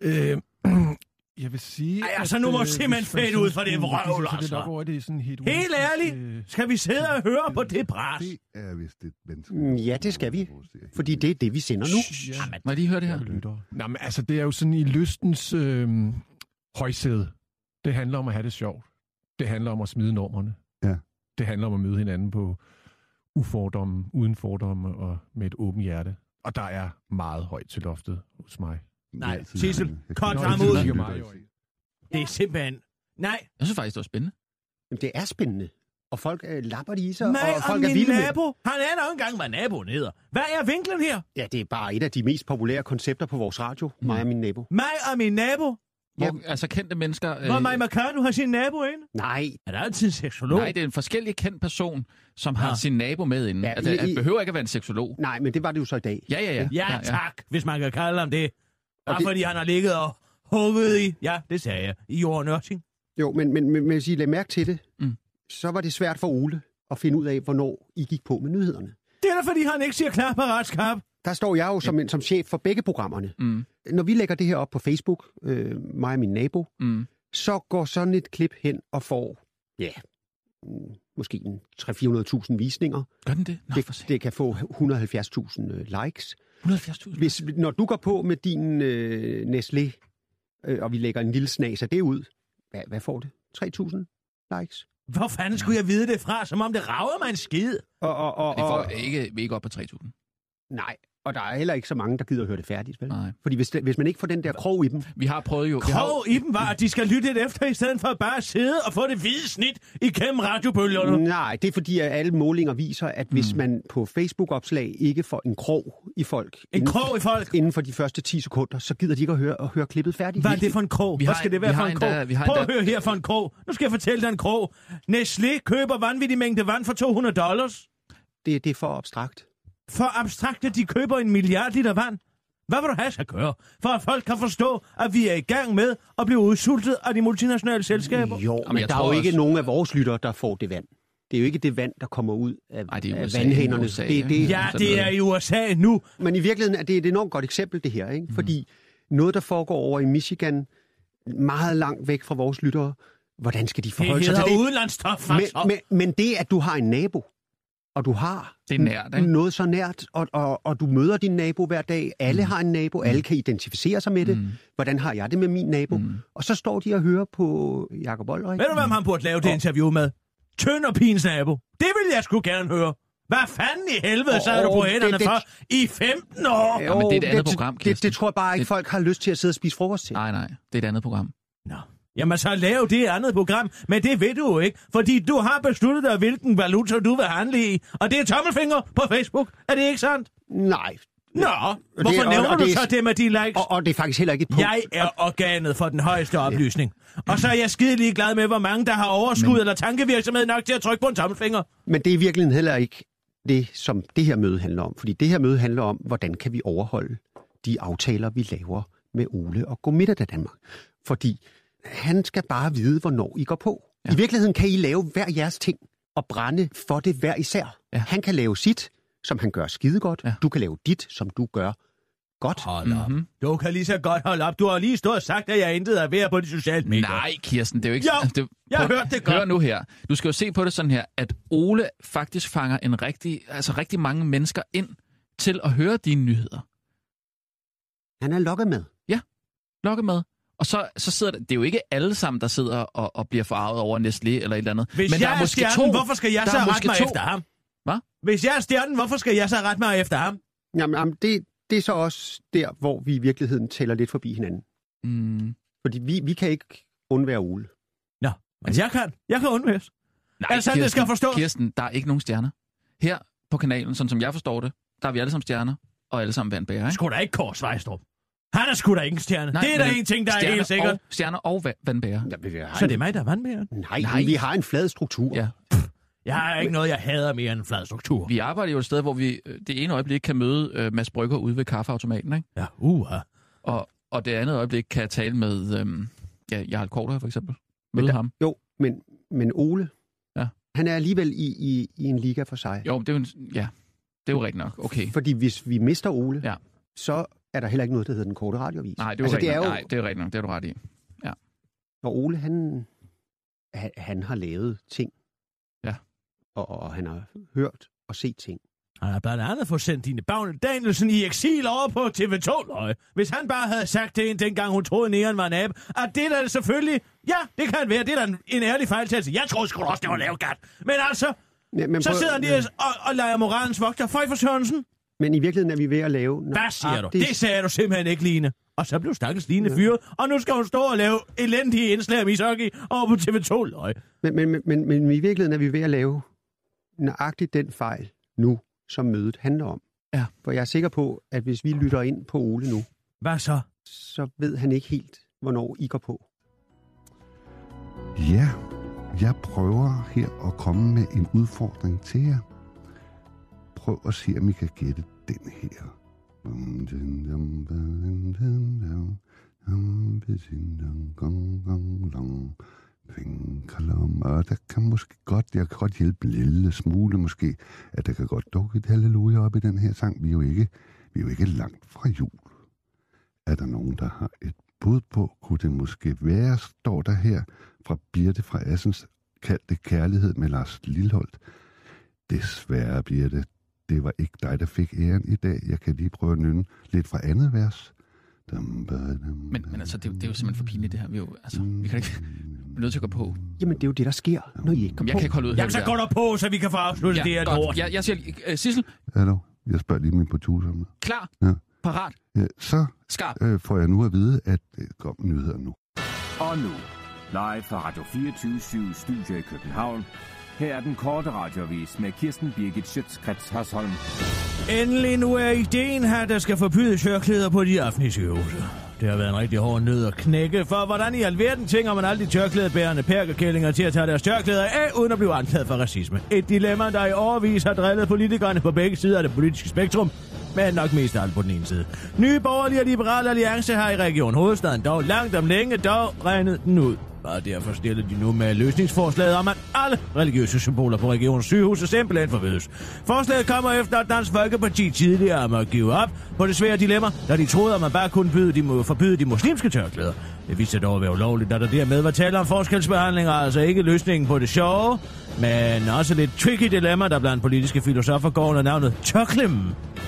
Speaker 8: Øh, jeg vil sige...
Speaker 6: Ej, altså, nu må
Speaker 8: øh,
Speaker 6: simpelthen
Speaker 8: sådan
Speaker 6: ud for det vrøvl,
Speaker 8: så det
Speaker 6: altså.
Speaker 8: er nok over, det er sådan helt...
Speaker 6: Helt ærligt,
Speaker 8: Øh,
Speaker 6: skal vi sidde og høre på det bras?
Speaker 4: Det er vist et menneske.
Speaker 3: Mm, Ja, det skal vi. Fordi det er det, vi sender nu.
Speaker 8: ja,
Speaker 2: Må jeg lige høre det her?
Speaker 8: lytter. Nå, men altså, det er jo sådan i lystens øh, højsæde. Det handler om at have det sjovt. Det handler om at smide normerne.
Speaker 4: Ja.
Speaker 8: Det handler om at møde hinanden på ufordomme, uden fordomme og med et åbent hjerte. Og der er meget højt til loftet hos mig.
Speaker 6: Nej, Sissel, ham
Speaker 8: det
Speaker 6: ud. Det er simpelthen... Nej,
Speaker 2: Jeg synes faktisk, det var spændende.
Speaker 3: Jamen, det er spændende. Og folk øh, lapper det i sig,
Speaker 6: mig
Speaker 3: og
Speaker 6: og
Speaker 3: folk er
Speaker 6: min
Speaker 3: vilde med det.
Speaker 6: nabo. Han er nok engang, hvad naboen hedder. Hvad er vinklen her?
Speaker 3: Ja, det er bare et af de mest populære koncepter på vores radio,
Speaker 6: Mm.
Speaker 3: mig og min nabo.
Speaker 6: Mig og min nabo.
Speaker 2: Hvor,
Speaker 3: Jamen.
Speaker 2: altså kendte mennesker... Øh,
Speaker 6: Hvor Mike McCartney har sin nabo inde.
Speaker 3: Nej,
Speaker 6: Er der altid en seksolog?
Speaker 2: nej, det er en forskellig kendt person, som har
Speaker 6: Nå.
Speaker 2: sin nabo med inde.
Speaker 3: Ja,
Speaker 2: Ja, altså,
Speaker 3: i-
Speaker 2: det
Speaker 3: i-
Speaker 2: behøver ikke at være en seksolog.
Speaker 3: nej, men det var det jo så i dag.
Speaker 2: Ja, ja, ja.
Speaker 6: Ja, tak, hvis man kan kalde ham det. Bare
Speaker 3: det-
Speaker 6: fordi han har ligget og hugget i, ja, det sagde jeg, i jorden Ørting.
Speaker 3: Jo, men, men, men hvis I lagde mærke til det,
Speaker 2: Mm.
Speaker 3: så var det svært for Ole at finde ud af, hvornår I gik på med nyhederne.
Speaker 6: Det er da fordi, han ikke siger klar på retskap.
Speaker 3: Der står jeg jo som, en, som chef for begge programmerne.
Speaker 2: Mm,
Speaker 3: Når vi lægger det her op på Facebook, øh, mig og min nabo,
Speaker 2: mm.
Speaker 3: så går sådan et klip hen og får, ja, mm, måske en 300-400.000 visninger.
Speaker 2: Gør den det? Nå,
Speaker 3: Det, det kan få 170.000 øh, likes.
Speaker 2: 170.000.
Speaker 3: Hvis, når du går på med din øh, Nestlé, øh, og vi lægger en lille snas af det ud, hvad, hvad får det? 3.000 likes?
Speaker 6: Hvor fanden skulle jeg vide det fra, som om det rager mig en skid?
Speaker 3: Og, og, og,
Speaker 2: Det får
Speaker 3: og,
Speaker 2: ikke, ikke op på 3.000.
Speaker 3: nej, og der er heller ikke så mange, der gider at høre det færdigt, vel?
Speaker 2: Nej.
Speaker 3: Fordi hvis, hvis man ikke får den der krog i dem,
Speaker 2: Vi har prøvet jo... Vi har,
Speaker 6: Krog i dem var, at de skal lytte lidt efter, i stedet for bare at sidde og få det hvide snit igennem radiobølgerne.
Speaker 3: Nej, det er fordi, at alle målinger viser, at hvis
Speaker 2: Mm.
Speaker 3: man på Facebook-opslag ikke får en krog i folk,
Speaker 6: En
Speaker 3: inden,
Speaker 6: krog i folk.
Speaker 3: inden for de første 10 sekunder, så gider de ikke at høre, at høre klippet færdigt.
Speaker 6: Hvad er det for en krog?
Speaker 2: Vi
Speaker 6: Hvad skal det være for en
Speaker 2: endda-
Speaker 6: krog?
Speaker 2: vi har
Speaker 6: Prøv at høre her for en krog. Nu skal jeg fortælle dig en krog. Nestlé køber vanvittig mængde vand for 200 dollars.
Speaker 3: det, det er for abstrakt.
Speaker 6: For abstrakte, de køber en milliard liter vand. Hvad vil du have, skal gøre? For at folk kan forstå, at vi er i gang med at blive udsultet af de multinationale selskaber.
Speaker 3: Jo, men der er jo ikke
Speaker 2: også-
Speaker 3: nogen af vores lyttere, der får det vand. Det er jo ikke det vand, der kommer ud af,
Speaker 2: Ej, det er
Speaker 3: af vandhænderne.
Speaker 2: USA,
Speaker 3: det, det,
Speaker 6: Ja, det er i USA nu.
Speaker 3: Men i virkeligheden er det et enormt godt eksempel, det her. Ikke?
Speaker 2: Mm.
Speaker 3: Fordi noget, der foregår over i Michigan, meget langt væk fra vores lyttere, hvordan skal de
Speaker 6: Det
Speaker 3: forholde sig til det?
Speaker 6: udenlandstof,
Speaker 3: Men,
Speaker 6: altså.
Speaker 3: men, men det, at du har en nabo, og du har
Speaker 2: Det er nært, ikke?
Speaker 3: noget så nært, og, og, og du møder din nabo hver dag, alle har en nabo, alle kan identificere sig med det.
Speaker 2: Mm.
Speaker 3: Hvordan har jeg det med min nabo?
Speaker 2: Mm.
Speaker 3: Og så står de og hører på Jacob Olrik.
Speaker 6: Ved du, hvem han burde lave det interview med? Tønderpins nabo. Det vil jeg sgu gerne høre. Hvad fanden i helvede sad du på
Speaker 3: Åh, det-
Speaker 6: hænderne
Speaker 3: det-
Speaker 6: for i 15 år?
Speaker 2: Ja, men det er et andet
Speaker 3: det,
Speaker 2: program,
Speaker 3: det,
Speaker 2: Kirsten.
Speaker 3: det tror jeg bare ikke,
Speaker 2: Det-
Speaker 3: folk har lyst til at sidde og spise frokost til.
Speaker 2: Nej, nej. Det er et andet program.
Speaker 6: Nå. Jamen så lav det andet program, men det ved du jo ikke, fordi du har besluttet dig, hvilken valuta du vil handle i, og det er tommelfinger på Facebook. Er det ikke sandt?
Speaker 3: Nej.
Speaker 6: Nå, hvorfor
Speaker 3: og-
Speaker 6: nævner
Speaker 3: og
Speaker 6: du
Speaker 3: det
Speaker 6: så det med de likes?
Speaker 3: Og, og det er faktisk heller ikke et punkt.
Speaker 6: Jeg er organet for den højeste oplysning. Og så er jeg skide glad med, hvor mange der har overskud
Speaker 2: Men-
Speaker 6: eller tankevirksomhed nok til at trykke på en tommelfinger.
Speaker 3: Men det er i virkeligheden heller ikke det, som det her møde handler om. Fordi det her møde handler om, hvordan kan vi overholde de aftaler, vi laver med Ole og Godmiddag Danmark. Fordi han skal bare vide, hvornår I går på. Ja. I virkeligheden kan I lave hver jeres ting og brænde for det hver især.
Speaker 2: Ja.
Speaker 3: Han kan lave sit, som han gør skide godt.
Speaker 2: Ja.
Speaker 3: Du kan lave dit, som du gør godt.
Speaker 6: Hold op.
Speaker 2: Mhm.
Speaker 6: Du kan lige så godt holde op. Du har lige stået og sagt, at jeg intet er ved på de sociale medier.
Speaker 2: Nej, Kirsten, det er jo ikke...
Speaker 6: Jo,
Speaker 2: det,
Speaker 6: jeg har
Speaker 2: prøv-
Speaker 6: hørt det godt.
Speaker 2: Hør nu her. Du skal jo se på det sådan her, at Ole faktisk fanger en rigtig, altså rigtig mange mennesker ind til at høre dine nyheder.
Speaker 3: Han er lokket med.
Speaker 2: Lokke med. Og så, så sidder der, det er jo ikke alle sammen, der sidder og, og bliver farvet over Nestlé eller et eller andet.
Speaker 6: Hvis
Speaker 2: Men
Speaker 6: jeg
Speaker 2: der er måske
Speaker 6: stjernen,
Speaker 2: to.
Speaker 6: hvorfor skal jeg
Speaker 2: Der
Speaker 6: så
Speaker 2: er
Speaker 6: rette mig
Speaker 2: to.
Speaker 6: efter ham?
Speaker 2: Hvad?
Speaker 6: Hvis jeg er stjernen, hvorfor skal jeg så rette mig efter ham?
Speaker 3: Jamen, jamen det, det er så også der, hvor vi i virkeligheden taler lidt forbi hinanden.
Speaker 2: Mm,
Speaker 3: Fordi vi, vi kan ikke undvære Ole.
Speaker 6: Nå, men jeg kan. Jeg kan undværes.
Speaker 2: nej,
Speaker 6: Er det sådan, det skal forstås?
Speaker 2: Kirsten, der er ikke nogen stjerner. Her på kanalen, sådan som jeg forstår det, der er vi alle sammen stjerner, og alle sammen vandbærer, ikke?
Speaker 6: Sgu da ikke Kåre Svejstrup. Han er sgu da ikke en stjerne. Nej, det er
Speaker 2: men
Speaker 6: da en ting, der er helt sikkert.
Speaker 2: Og, stjerner og va- vandbærer.
Speaker 3: Ja, vi har
Speaker 6: Så
Speaker 3: en-
Speaker 6: det er mig, der er vandbærer?
Speaker 3: Nej,
Speaker 2: Nej.
Speaker 3: Vi har en flad struktur.
Speaker 2: Ja.
Speaker 6: Jeg har ikke noget, jeg hader mere end en flad struktur.
Speaker 2: Vi arbejder jo et sted, hvor vi øh, det ene øjeblik kan møde øh, Mads Brygger ude ved kaffeautomaten, ikke?
Speaker 6: Ja, uha.
Speaker 2: Og, og det andet øjeblik kan jeg tale med øhm, ja, Jarl Korter for eksempel.
Speaker 3: Men
Speaker 2: Møde
Speaker 3: der-
Speaker 2: ham.
Speaker 3: Jo, men, men Ole,
Speaker 2: Ja.
Speaker 3: han er alligevel i, i, i en liga for sig.
Speaker 2: Jo, det er jo, en, ja, det er jo rigtigt nok. Okay.
Speaker 3: Fordi hvis vi mister Ole,
Speaker 2: Ja.
Speaker 3: så er der heller ikke noget, der hedder den korte radiovis.
Speaker 2: Nej, det er jo
Speaker 3: altså,
Speaker 2: rigtigt
Speaker 3: det er jo,
Speaker 2: Nej, det er rigtigt nok. Det er du ret i.
Speaker 3: Og Ole, han, han, han har lavet ting.
Speaker 2: Ja.
Speaker 3: Og, og han har hørt og set ting.
Speaker 6: Han har blandt andet fået sendt dine Bagne Danielsen i eksil over på TV2, løg. Hvis han bare havde sagt til hende, dengang hun troede, Neon var en abe, at det er da selvfølgelig... Ja, det kan være. Det er da en, en ærlig fejltagelse. Jeg troede sgu også, det var lavet gat. Men altså,
Speaker 3: Ja, men,
Speaker 6: så
Speaker 3: prøv-
Speaker 6: sidder han lige og, og leger moralens vogter. Føj for Sørensen.
Speaker 3: Men i virkeligheden er vi ved at lave...
Speaker 6: Hvad siger du? Det sagde du simpelthen ikke, Line. Og så blev stakkels Line fyret, og nu skal hun stå og lave elendige indslag om ishockey over på TV2, løg.
Speaker 3: Men, men, men, men, men i virkeligheden er vi ved at lave nøjagtigt den fejl nu, som mødet handler om.
Speaker 2: Ja.
Speaker 3: For jeg er sikker på, at hvis vi lytter ind på Ole nu,
Speaker 6: Hvad så?
Speaker 3: så ved han ikke helt, hvornår I går på.
Speaker 4: Ja, jeg prøver her at komme med en udfordring til jer. Prøv at se, om I kan gætte den her. Og der kan måske godt, jeg kan godt hjælpe en lille smule måske, at der kan godt dukke et halleluja op i den her sang. Vi er jo ikke, vi er jo ikke langt fra jul. Er der nogen, der har et bud på, kunne det måske være, står der her fra Birte fra Assens. kaldte det kærlighed med Lars Lilholdt. Desværre, Birte, det var ikke dig, der fik æren i dag. Jeg kan lige prøve at nynne lidt fra andet vers. Dum, ba, dum,
Speaker 2: Men, men altså, det, er jo- det er jo simpelthen for pinligt, det her. Vi, er jo, altså, vi kan ikke... Vi er nødt til at gå på.
Speaker 3: Jamen, det er jo det, der sker, når I ikke går
Speaker 2: Jeg
Speaker 3: på.
Speaker 2: kan ikke holde ud.
Speaker 6: Jamen, så går der på, så vi kan få afsluttet det her
Speaker 2: godt.
Speaker 6: lort.
Speaker 2: Jeg, jeg siger, uh, Sissel,
Speaker 4: Hallo, jeg spørger lige min producer. om det.
Speaker 2: klar,
Speaker 4: Ja.
Speaker 2: parat,
Speaker 4: Ja, så
Speaker 2: skarp.
Speaker 4: øh, får jeg nu at vide, at det kom nyheder nu.
Speaker 5: Og nu, live fra Radio 24 Studio i København. Her er den korte radiovis med Kirsten Birgit Schøtzgrads Hasholm.
Speaker 6: Endelig nu er ideen her, der skal forbyde tørklæder på de offentlige. Det har været en rigtig hård nød at knække, for hvordan i alverden tænker man alle de tørklædebærende perkerkællinger til at tage deres tørklæder af, uden at blive anklaget for racisme. Et dilemma, der i overvis har drillet politikerne på begge sider af det politiske spektrum, men nok mest alt på den ene side. Nye borgerlige og liberale alliance har i Region Hovedstaden dog langt om længe dog regnet den ud. Og derfor stiller de nu med løsningsforslaget om, at alle religiøse symboler på regionens sygehuse simpelthen forbydes. Forslaget kommer efter, at Dansk Folkeparti tidligere må give op på det svære dilemma, da de troede, at man bare kunne byde de, må forbyde de muslimske tørklæder. Det viste sig dog at være ulovligt, da der dermed var tale om forskelsbehandling, og altså ikke løsningen på det sjove, men også lidt tricky dilemma, der blandt politiske filosofer går under navnet tørklim.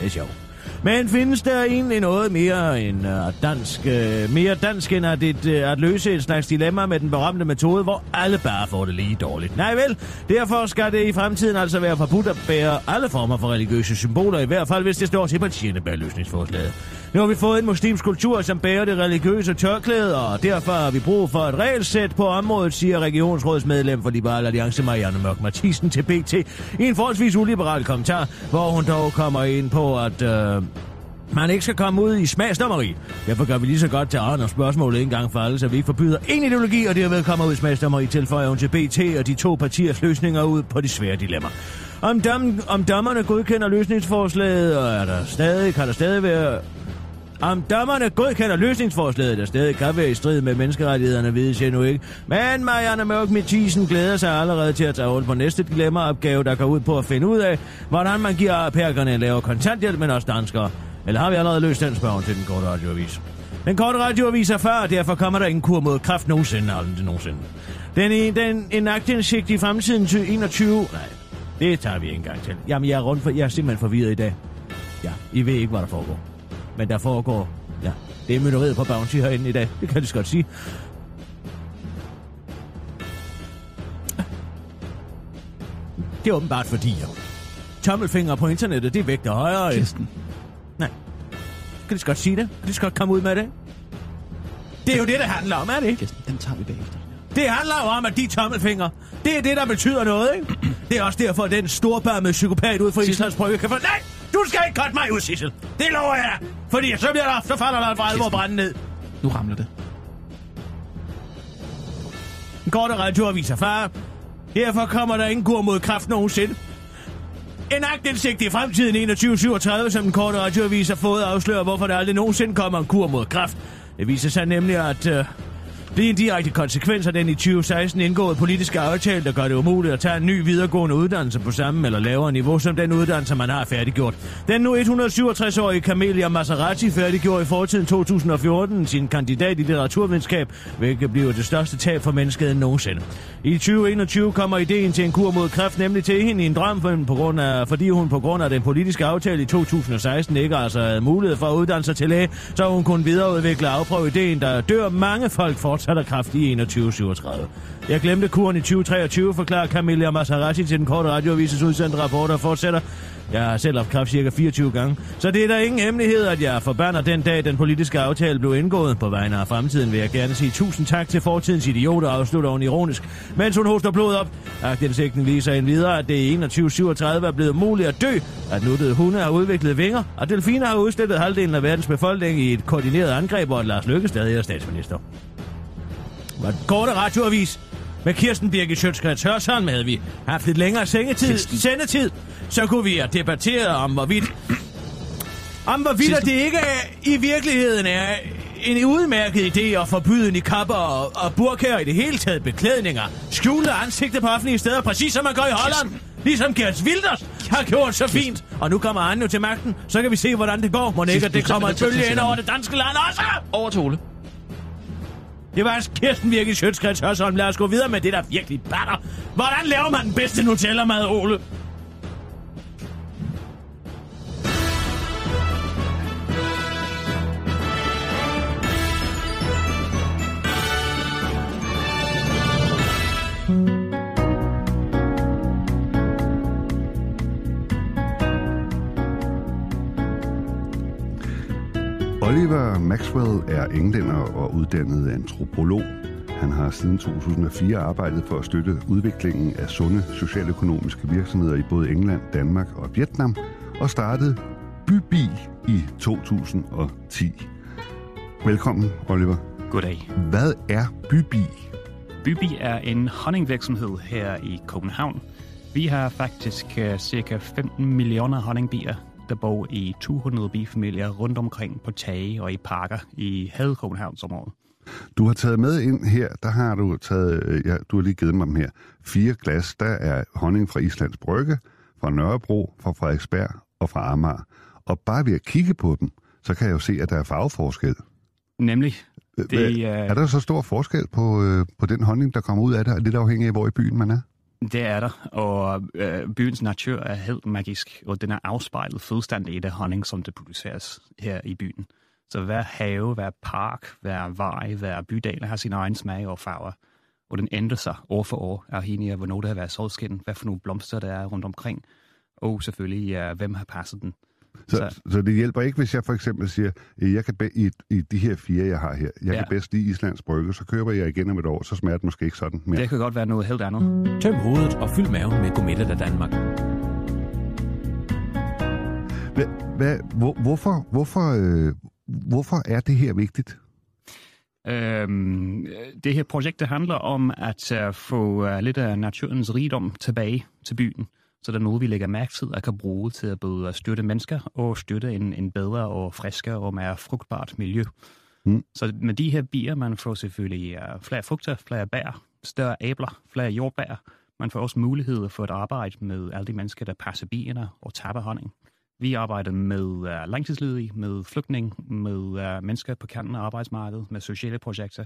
Speaker 6: Det er sjovt. Men findes der egentlig noget mere end uh, dansk, uh, mere dansk end at, et, uh, at løse et slags dilemma med den berømte metode, hvor alle bare får det lige dårligt? Nej vel, derfor skal det i fremtiden altså være forbudt at bære alle former for religiøse symboler, i hvert fald hvis det står til partierne bag løsningsforslaget. Nu har vi fået en muslimsk kultur, som bærer det religiøse tørklæde, og derfor har vi brug for et regelsæt på området, siger regionsrådsmedlem for Liberal Alliance Marianne Mørk Mathisen til BT i en forholdsvis uliberal kommentar, hvor hun dog kommer ind på, at øh, man ikke skal komme ud i smagsdommeri. Derfor gør vi lige så godt til Arne spørgsmålet en gang for alle, så vi ikke forbyder en ideologi, og derved kommer ud i smagsdommeri, tilføjer hun til BT og de to partiers løsninger ud på de svære dilemmaer. Om, dom, om dommerne godkender løsningsforslaget, og er der stadig, kan der stadig være om dommerne godkender løsningsforslaget, der stadig kan være i strid med menneskerettighederne, vides endnu ikke. Men Marianne Mørk Mathisen glæder sig allerede til at tage hul på næste dilemmaopgave, der går ud på at finde ud af, hvordan man giver perkerne en lavere kontanthjælp, men også danskere. Eller har vi allerede løst den spørgsmål til den korte radioavis? Den korte radioavis er før, og derfor kommer der ingen kur mod kraft nogensinde, aldrig nogensinde. Den, i, den en aktindsigt i fremtiden til 21... Nej, det tager vi ikke engang til. Jamen, jeg er, rundt for, jeg er simpelthen forvirret i dag. Ja, I ved ikke, hvad der foregår. Men der foregår... Ja, det er mytteriet på Bounty herinde i dag. Det kan jeg så godt sige. Det er åbenbart fordi, jo. Tommelfinger på internettet, det vægter højere.
Speaker 2: Kirsten.
Speaker 6: Nej. Kan du godt sige det? Kan du godt komme ud med det? Det er jo det, det handler om, er det ikke?
Speaker 2: Kirsten, den tager vi bagefter.
Speaker 6: Det handler jo om, at de tommelfingre, det er det, der betyder noget, ikke? Det er også derfor, at den storbarmede psykopat ud fra Islands Brygge kan få... Nej! Du skal ikke cutte mig ud, Sissel! Det lover jeg dig! Fordi så, bliver der, så falder der for alvor brænde ned.
Speaker 2: Nu ramler det.
Speaker 6: En korte radioavis er far. Derfor kommer der ingen kur mod kraft nogensinde. En agtindsigt i fremtiden 2137, som den korte radioavis har fået afslører, hvorfor der aldrig nogensinde kommer en kur mod kraft. Det viser sig nemlig, at øh, det er en direkte konsekvens af den i 2016 indgåede politiske aftale, der gør det umuligt at tage en ny videregående uddannelse på samme eller lavere niveau, som den uddannelse, man har færdiggjort. Den nu 167-årige Camelia Maserati færdiggjorde i fortiden 2014 sin kandidat i litteraturvidenskab, hvilket bliver det største tab for mennesket nogensinde. I 2021 kommer ideen til en kur mod kræft nemlig til hende i en drøm, på grund af, fordi hun på grund af den politiske aftale i 2016 ikke altså havde mulighed for at uddanne sig til læge, så hun kunne videreudvikle og afprøve ideen, der dør mange folk fortsat er kraftig i 2137. Jeg glemte kuren i 2023, forklarer Camilla Maserati til den korte radioavises udsendte rapport og fortsætter. Jeg har selv haft kræft cirka 24 gange, så det er der ingen hemmelighed, at jeg forbander den dag, den politiske aftale blev indgået. På vegne af fremtiden vil jeg gerne sige tusind tak til fortidens idioter, afslutter hun ironisk, mens hun hoster blod op. Agtindsigten viser en videre, at det i 2137 er blevet muligt at dø, at nuttede hunde har udviklet vinger, og delfiner har udstillet halvdelen af verdens befolkning i et koordineret angreb, og at Lars Løkke stadig er statsminister. Var den korte radioavis med Kirsten Birgit Sjøtskrets Hørsholm havde vi haft lidt længere sengetid,
Speaker 2: Kirsten.
Speaker 6: sendetid, så kunne vi have debatteret om, hvorvidt om hvorvidt det ikke er, i virkeligheden er en udmærket idé at forbyde nikapper og, og burkaer i det hele taget beklædninger. Skjule ansigter på offentlige steder, præcis som man gør i Holland. Ligesom Gert Wilders har gjort så fint. Og nu kommer jo til magten, så kan vi se, hvordan det går. Må ikke, det kommer bølge ind over det danske land også.
Speaker 2: Over til Ole.
Speaker 6: Det var altså Kirsten Virke Sjøtskrets Hørsholm. Lad os gå videre med det, der virkelig batter. Hvordan laver man den bedste Nutella-mad, Ole?
Speaker 4: Oliver Maxwell er englænder og uddannet antropolog. Han har siden 2004 arbejdet for at støtte udviklingen af sunde socialøkonomiske virksomheder i både England, Danmark og Vietnam, og startede Bybi i 2010. Velkommen, Oliver.
Speaker 10: Goddag.
Speaker 4: Hvad er Bybi?
Speaker 10: Bybi er en honningvirksomhed her i København. Vi har faktisk uh, cirka 15 millioner honningbier, der bor i 200 bifamilier rundt omkring på tage og i parker i hele Københavnsområdet.
Speaker 4: Du har taget med ind her, der har du taget, øh, ja, du har lige givet mig dem her, fire glas. Der er honning fra Islands Brygge, fra Nørrebro, fra Frederiksberg og fra Amager. Og bare ved at kigge på dem, så kan jeg jo se, at der er farveforskel.
Speaker 10: Nemlig,
Speaker 4: Det,
Speaker 10: Det,
Speaker 4: er...
Speaker 10: øh,
Speaker 4: er der så stor forskel på, øh, på den honning, der kommer ud af det, lidt afhængig af, hvor i byen man er?
Speaker 10: Det er der, og øh, byens natur er helt magisk, og den er afspejlet fuldstændig i det honning, som det produceres her i byen. Så hver have, hver park, hver vej, hver bydel har sin egen smag og farver. Og den ændrer sig år for år, afhængig af, hvornår det har været solskin, hvad for nogle blomster der er rundt omkring, og selvfølgelig, øh, hvem har passet den.
Speaker 4: Så, så...
Speaker 10: Så-
Speaker 4: det hjælper ikke, hvis jeg for eksempel siger, at jeg kan be- i, i de her fire, jeg har her, jeg ja. Kan bedst lide Islands Brygge, så køber jeg igen om et år, så smager det måske ikke sådan mere.
Speaker 10: Det kan godt være noget helt andet.
Speaker 7: Tøm hovedet og fyld maven med Gourmet af Danmark.
Speaker 4: Hva, hva, hvor, hvorfor, hvorfor, øh, hvorfor er det her vigtigt?
Speaker 10: Øhm, det her projekt det handler om at uh, få uh, lidt af naturens rigdom tilbage til byen. Så det er noget, vi lægger mærke til og kan bruge til at både støtte mennesker og støtte en, en bedre og friskere og mere frugtbart miljø.
Speaker 4: Mm.
Speaker 10: Så med de her bier, man får selvfølgelig flere frugter, flere bær, større æbler, flere jordbær. Man får også mulighed for at arbejde med alle de mennesker, der passer bierne og tapper honning. Vi arbejder med uh, langtidsledige, med flygtning, med uh, mennesker på kanten af arbejdsmarkedet, med sociale projekter.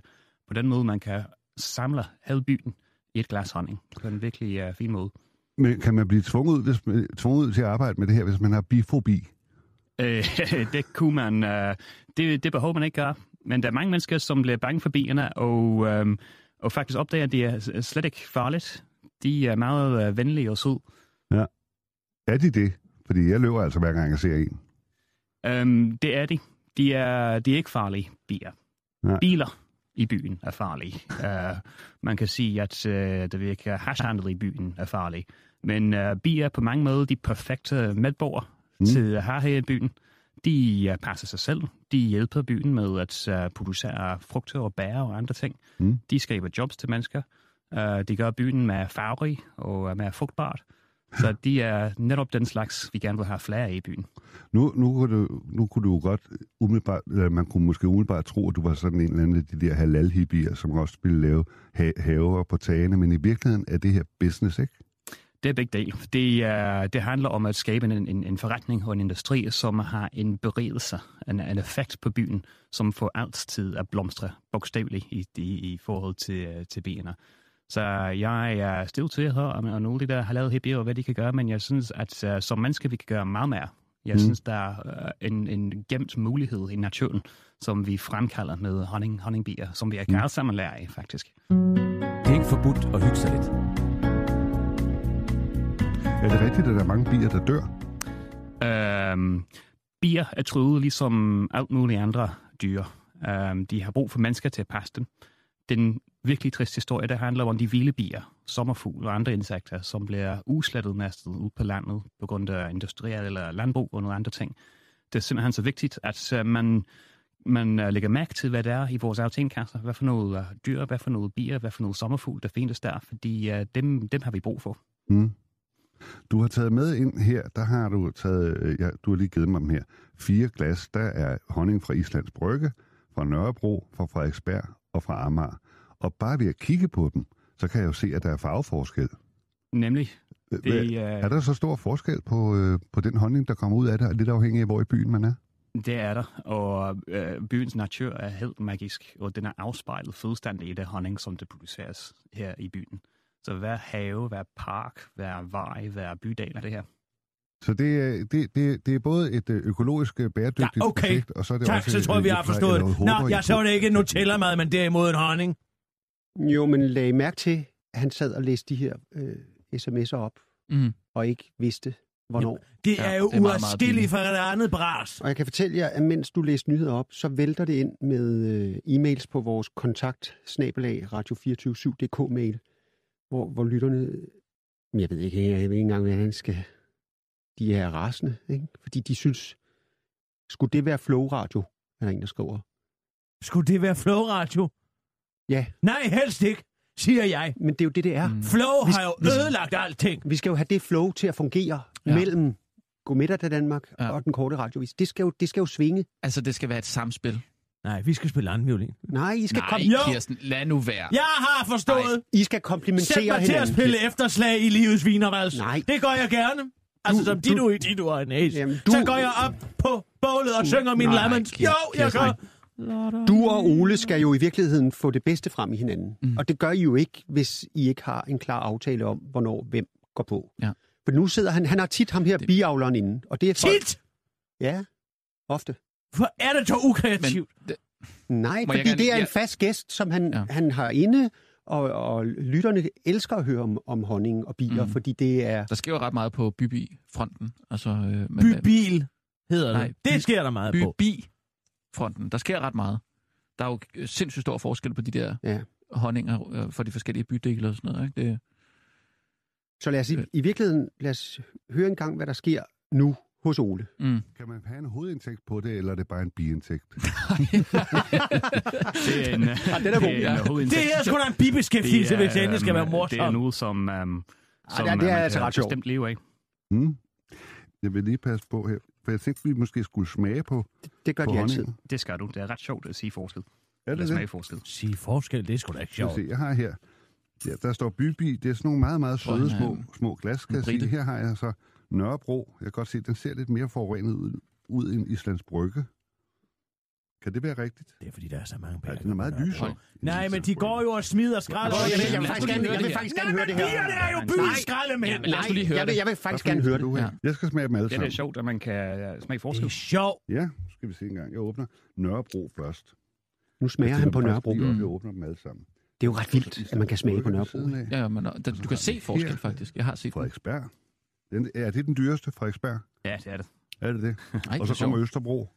Speaker 10: På den måde, man kan samle hele byen i et glas honning. På en virkelig uh, fin måde.
Speaker 4: Men kan man blive tvunget hvis man, tvunget ud til at arbejde med det her, hvis man har bifobi?
Speaker 10: Øh, det kunne man, uh, det, det behøver man ikke gøre. Men der er mange mennesker, som bliver bange for bierne, og, um, og faktisk opdager, at det er slet ikke farligt. De er meget uh, venlige og søde.
Speaker 4: Er de det? Fordi jeg løber altså hver gang, jeg ser en.
Speaker 10: Um, det er de. De er, de er ikke farlige bier.
Speaker 4: Nej.
Speaker 10: Biler i byen er farlige. Uh, man kan sige, at uh, det virker hashhandel i byen er farlig. Men uh, bier er på mange måder de perfekte medborgere
Speaker 4: Mm.
Speaker 10: til at have her i byen. De uh, passer sig selv. De hjælper byen med at uh, producere frugter og bær og andre ting.
Speaker 4: Mm.
Speaker 10: De skaber jobs til mennesker. Uh, de gør byen mere farverig og mere frugtbart. Så de er netop den slags, vi gerne vil have flere af i byen.
Speaker 4: Nu, nu, kunne du, nu kunne du jo godt umiddelbart, eller man kunne måske umiddelbart tro, at du var sådan en eller anden af de der halal som også ville lave ha- haver på tagene, men i virkeligheden er det her business, ikke?
Speaker 10: Det er begge dele. Det, er, det handler om at skabe en, en, en forretning og en industri, som har en beredelse, en, en effekt på byen, som får alt til at blomstre bogstaveligt i, i, i forhold til, til bierne. Så jeg er stiv til om, om nogle af de der har lavet hippier, og hvad de kan gøre, men jeg synes, at uh, som mennesker, vi kan gøre meget mere. Jeg
Speaker 4: Mm.
Speaker 10: mm. synes, der er uh, en, en gemt mulighed i naturen, som vi fremkalder med honning, honningbier, som vi kan alle sammen lære af, faktisk.
Speaker 7: Det er ikke forbudt at hygge sig lidt.
Speaker 4: Er det rigtigt, at der er mange bier, der dør?
Speaker 10: Øhm, bier er truet ligesom alt muligt andre dyr. Øhm, de har brug for mennesker til at passe dem. Den virkelig triste historie, der handler om de vilde bier, sommerfugle og andre insekter, som bliver uslettet næsten ud på landet på grund af industriel eller landbrug og nogle andre ting. Det er simpelthen så vigtigt, at uh, man, man uh, lægger mærke til, hvad det er i vores aftenkasser. Hvad for noget uh, dyr, hvad for noget bier, hvad for noget sommerfugl, der findes der, fordi uh, dem, dem har vi brug for.
Speaker 4: Mm. Du har taget med ind her, der har du taget, øh, ja, du har lige givet mig dem her, fire glas. Der er honning fra Islands Brygge, fra Nørrebro, fra Frederiksberg og fra Amager. Og bare ved at kigge på dem, så kan jeg jo se, at der er farveforskel.
Speaker 10: Nemlig,
Speaker 4: Det,
Speaker 10: det, uh,
Speaker 4: er der så stor forskel på, øh, på den honning, der kommer ud af det, lidt afhængig af, hvor i byen man er?
Speaker 10: Det er der, og øh, byens natur er helt magisk, og den er afspejlet fuldstændig i det honning, som det produceres her i byen. Så hver have, hver park, hver vej, hver bydel er det her.
Speaker 4: Så det er, det, det, det er både et øh, økologisk øh, bæredygtigt
Speaker 6: Ja, okay.
Speaker 4: projekt, og så er det
Speaker 6: Tak,
Speaker 4: også
Speaker 6: så tror jeg, vi har
Speaker 4: et-
Speaker 6: forstået det. Nå, jeg så det ikke en Nutella-mad, men derimod en honning.
Speaker 3: Jo, men lag mærke til, at han sad og læste de her øh, sms'er op,
Speaker 2: Mm.
Speaker 3: og ikke vidste, hvornår.
Speaker 6: Det
Speaker 2: Ja,
Speaker 6: er jo
Speaker 2: det er meget, meget
Speaker 6: uadskilligt
Speaker 2: billigt.
Speaker 6: for et andet bras.
Speaker 3: Og jeg kan fortælle jer, at mens du læste nyheder op, så vælter det ind med øh, e-mails på vores kontakt radio247.dk mail, hvor, hvor lytterne, Men jeg ved ikke, jeg ved ikke engang, hvordan skal, de er rasende, ikke? fordi de synes, skulle det være flow radio, er der en, der skriver.
Speaker 6: Skulle det være Flow Radio?
Speaker 3: Ja,
Speaker 6: Nej, helst ikke, siger jeg.
Speaker 3: men det er jo det, det er.
Speaker 2: Mm.
Speaker 6: Flow
Speaker 3: Vi-
Speaker 6: har jo
Speaker 3: vi-
Speaker 6: ødelagt alting.
Speaker 3: Vi skal jo have det flow til at fungere
Speaker 2: Ja.
Speaker 3: mellem Godmiddag til Danmark
Speaker 2: ja.
Speaker 3: og den korte radiovis. Det skal, jo, det skal jo svinge.
Speaker 2: Altså, det skal være et samspil.
Speaker 6: Nej, vi skal spille anden violin.
Speaker 3: Nej, I skal,
Speaker 2: Nej,
Speaker 3: kom,
Speaker 6: Jo.
Speaker 2: Kirsten, lad nu være.
Speaker 6: Jeg har forstået.
Speaker 3: I skal
Speaker 6: Sæt
Speaker 3: komplimentere
Speaker 6: mig til at
Speaker 3: hinanden.
Speaker 6: spille efterslag i livets vinervals.
Speaker 3: Nej.
Speaker 6: Det gør jeg gerne. Altså
Speaker 3: Du-
Speaker 6: som
Speaker 3: du-
Speaker 6: Dino i Dino og en ace.
Speaker 3: Jamen,
Speaker 6: Så
Speaker 3: du-
Speaker 6: går jeg op på bålet og synger min
Speaker 2: Nej. Kirsten,
Speaker 6: Jo, jeg
Speaker 2: Kirsten.
Speaker 6: gør.
Speaker 3: Du og Ole skal jo i virkeligheden få det bedste frem i hinanden. Mm. Og det gør I jo ikke, hvis I ikke har en klar aftale om, hvornår hvem går på.
Speaker 2: Ja.
Speaker 3: For nu sidder han, han har tit ham her,
Speaker 2: Det-
Speaker 3: biavleren inde. Og det er folk,
Speaker 6: Tit!
Speaker 3: Ja, ofte.
Speaker 6: Hvor er det så ukreativt?
Speaker 2: Men, det,
Speaker 3: Nej,
Speaker 2: Må
Speaker 3: fordi
Speaker 2: gerne-
Speaker 3: det er en fast gæst, som han,
Speaker 2: Ja.
Speaker 3: han har inde, og, og lytterne elsker at høre om, om honning og bier,
Speaker 2: Mm.
Speaker 3: fordi det er...
Speaker 2: der sker jo ret meget på Bybi-fronten. Altså, øh, men,
Speaker 6: Bybil hedder det.
Speaker 2: Nej,
Speaker 6: det
Speaker 2: by-
Speaker 6: sker der meget på.
Speaker 2: Bybi-fronten. Der sker ret meget. Der er jo øh, sindssygt stor forskel på de der
Speaker 3: Ja.
Speaker 2: honninger øh, for de forskellige bydele og sådan noget. Ikke? Det,
Speaker 3: Så lad os i, i virkeligheden lad os høre en gang, hvad der sker nu hos Ole.
Speaker 2: mm.
Speaker 4: Kan man have en hovedindtægt på det, eller er det bare en biindtægt?
Speaker 10: Det er en, ja,
Speaker 3: den er god,
Speaker 10: det er en
Speaker 2: ja.
Speaker 10: hovedindtægt.
Speaker 6: Det er sgu da en bibeskæftigelse, hvis det skal være
Speaker 10: øhm, Det er
Speaker 6: morsomt.
Speaker 10: noget, som, um, som
Speaker 3: det er
Speaker 10: øh, man
Speaker 3: altså
Speaker 10: kan
Speaker 3: ret
Speaker 10: bestemt leve af.
Speaker 4: Hmm? Jeg vil lige passe på her, for jeg tænkte, vi måske skulle smage på,
Speaker 3: Det gør
Speaker 4: på
Speaker 3: de altid.
Speaker 10: Det skal du. Det er ret sjovt at sige forskel.
Speaker 4: Er det det?
Speaker 10: smage forskel.
Speaker 6: Sige forskel, det er sgu da ikke sjovt.
Speaker 4: se, jeg har her, ja, der står Bybi, det er sådan nogle meget, meget søde
Speaker 2: er
Speaker 4: små, små glas, kan jeg sige. Her har jeg så Nørrebro. Jeg kan godt se, den ser lidt mere forurenet ud, ud end Islands Brygge. Kan det være rigtigt?
Speaker 6: Det er fordi, der er så mange
Speaker 4: Ja,
Speaker 6: penge.
Speaker 4: den er meget lysere.
Speaker 6: Nej, men de går jo og smider skrald.
Speaker 3: Jeg vil,
Speaker 6: det
Speaker 3: jeg vil faktisk gerne, jeg vil
Speaker 2: høre det
Speaker 3: faktisk
Speaker 6: Nej,
Speaker 3: gerne høre
Speaker 6: men
Speaker 3: det her.
Speaker 6: bierne er jo byens skraldemænd.
Speaker 2: Ja, lad os lige høre
Speaker 3: jeg vil,
Speaker 2: det.
Speaker 3: jeg vil faktisk gerne høre det.
Speaker 4: have? Jeg skal smage dem alle
Speaker 10: Ja, det er
Speaker 4: sammen.
Speaker 10: sjovt, at man kan øh, smage
Speaker 6: Det
Speaker 10: forskel.
Speaker 6: er sjovt.
Speaker 4: Ja, skal vi se en gang. Jeg åbner Nørrebro først.
Speaker 3: Nu smager han på Nørrebro.
Speaker 4: Op,
Speaker 2: Mm.
Speaker 4: jeg åbner dem alle sammen.
Speaker 3: Det er jo ret vildt, at man kan smage på Nørrebro.
Speaker 2: Ja, ja, men, du kan se forskel, faktisk. Jeg har set.
Speaker 4: Frederiksberg. Den, er det den dyreste, Frederiksberg?
Speaker 10: Ja, det er det.
Speaker 4: Er det det?
Speaker 2: Ej,
Speaker 4: Og så
Speaker 2: er
Speaker 4: kommer. Østerbro.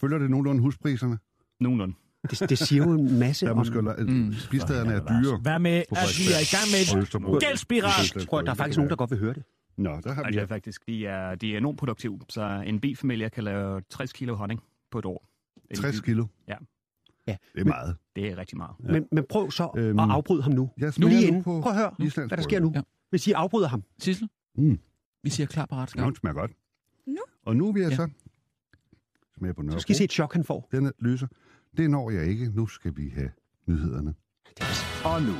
Speaker 4: Følger det nogenlunde huspriserne?
Speaker 10: Nogenlunde.
Speaker 3: Det, det siger jo en masse
Speaker 4: Der er
Speaker 3: om...
Speaker 4: måske,
Speaker 2: Mm.
Speaker 4: mm. spisstederne er dyre.
Speaker 6: Hvad med, at vi er i gang med
Speaker 4: Og
Speaker 6: et
Speaker 4: Østerbro.
Speaker 6: gældsspiral?
Speaker 3: Prøv, der er faktisk nogen, der godt vil høre det.
Speaker 4: Nå, der har vi
Speaker 10: det er faktisk, de er, de er enormt produktive. Så en bifamilie kan lave 60 kilo honning på et år. Det er
Speaker 4: 60 kilo.
Speaker 10: Ja.
Speaker 3: Ja.
Speaker 4: Det er meget.
Speaker 10: Det er rigtig meget.
Speaker 3: Men, men prøv så
Speaker 4: Øhm,
Speaker 3: at afbryde ham nu.
Speaker 4: Jeg
Speaker 3: Nu lige inden. Prøv at høre, hvad der sker nu.
Speaker 2: Ja.
Speaker 3: Hvis I afbryder ham.
Speaker 2: Sissel,
Speaker 4: Mm.
Speaker 2: Vi siger klar, parat,
Speaker 4: Ja,
Speaker 2: skarp.
Speaker 4: den smager godt.
Speaker 11: Nu?
Speaker 4: Og nu vil jeg
Speaker 2: Ja.
Speaker 4: så smage på Nørrebro.
Speaker 3: Så skal I se et chok, han får.
Speaker 4: Den er lyser. Det når jeg ikke. Nu skal vi have nyhederne.
Speaker 5: Og nu,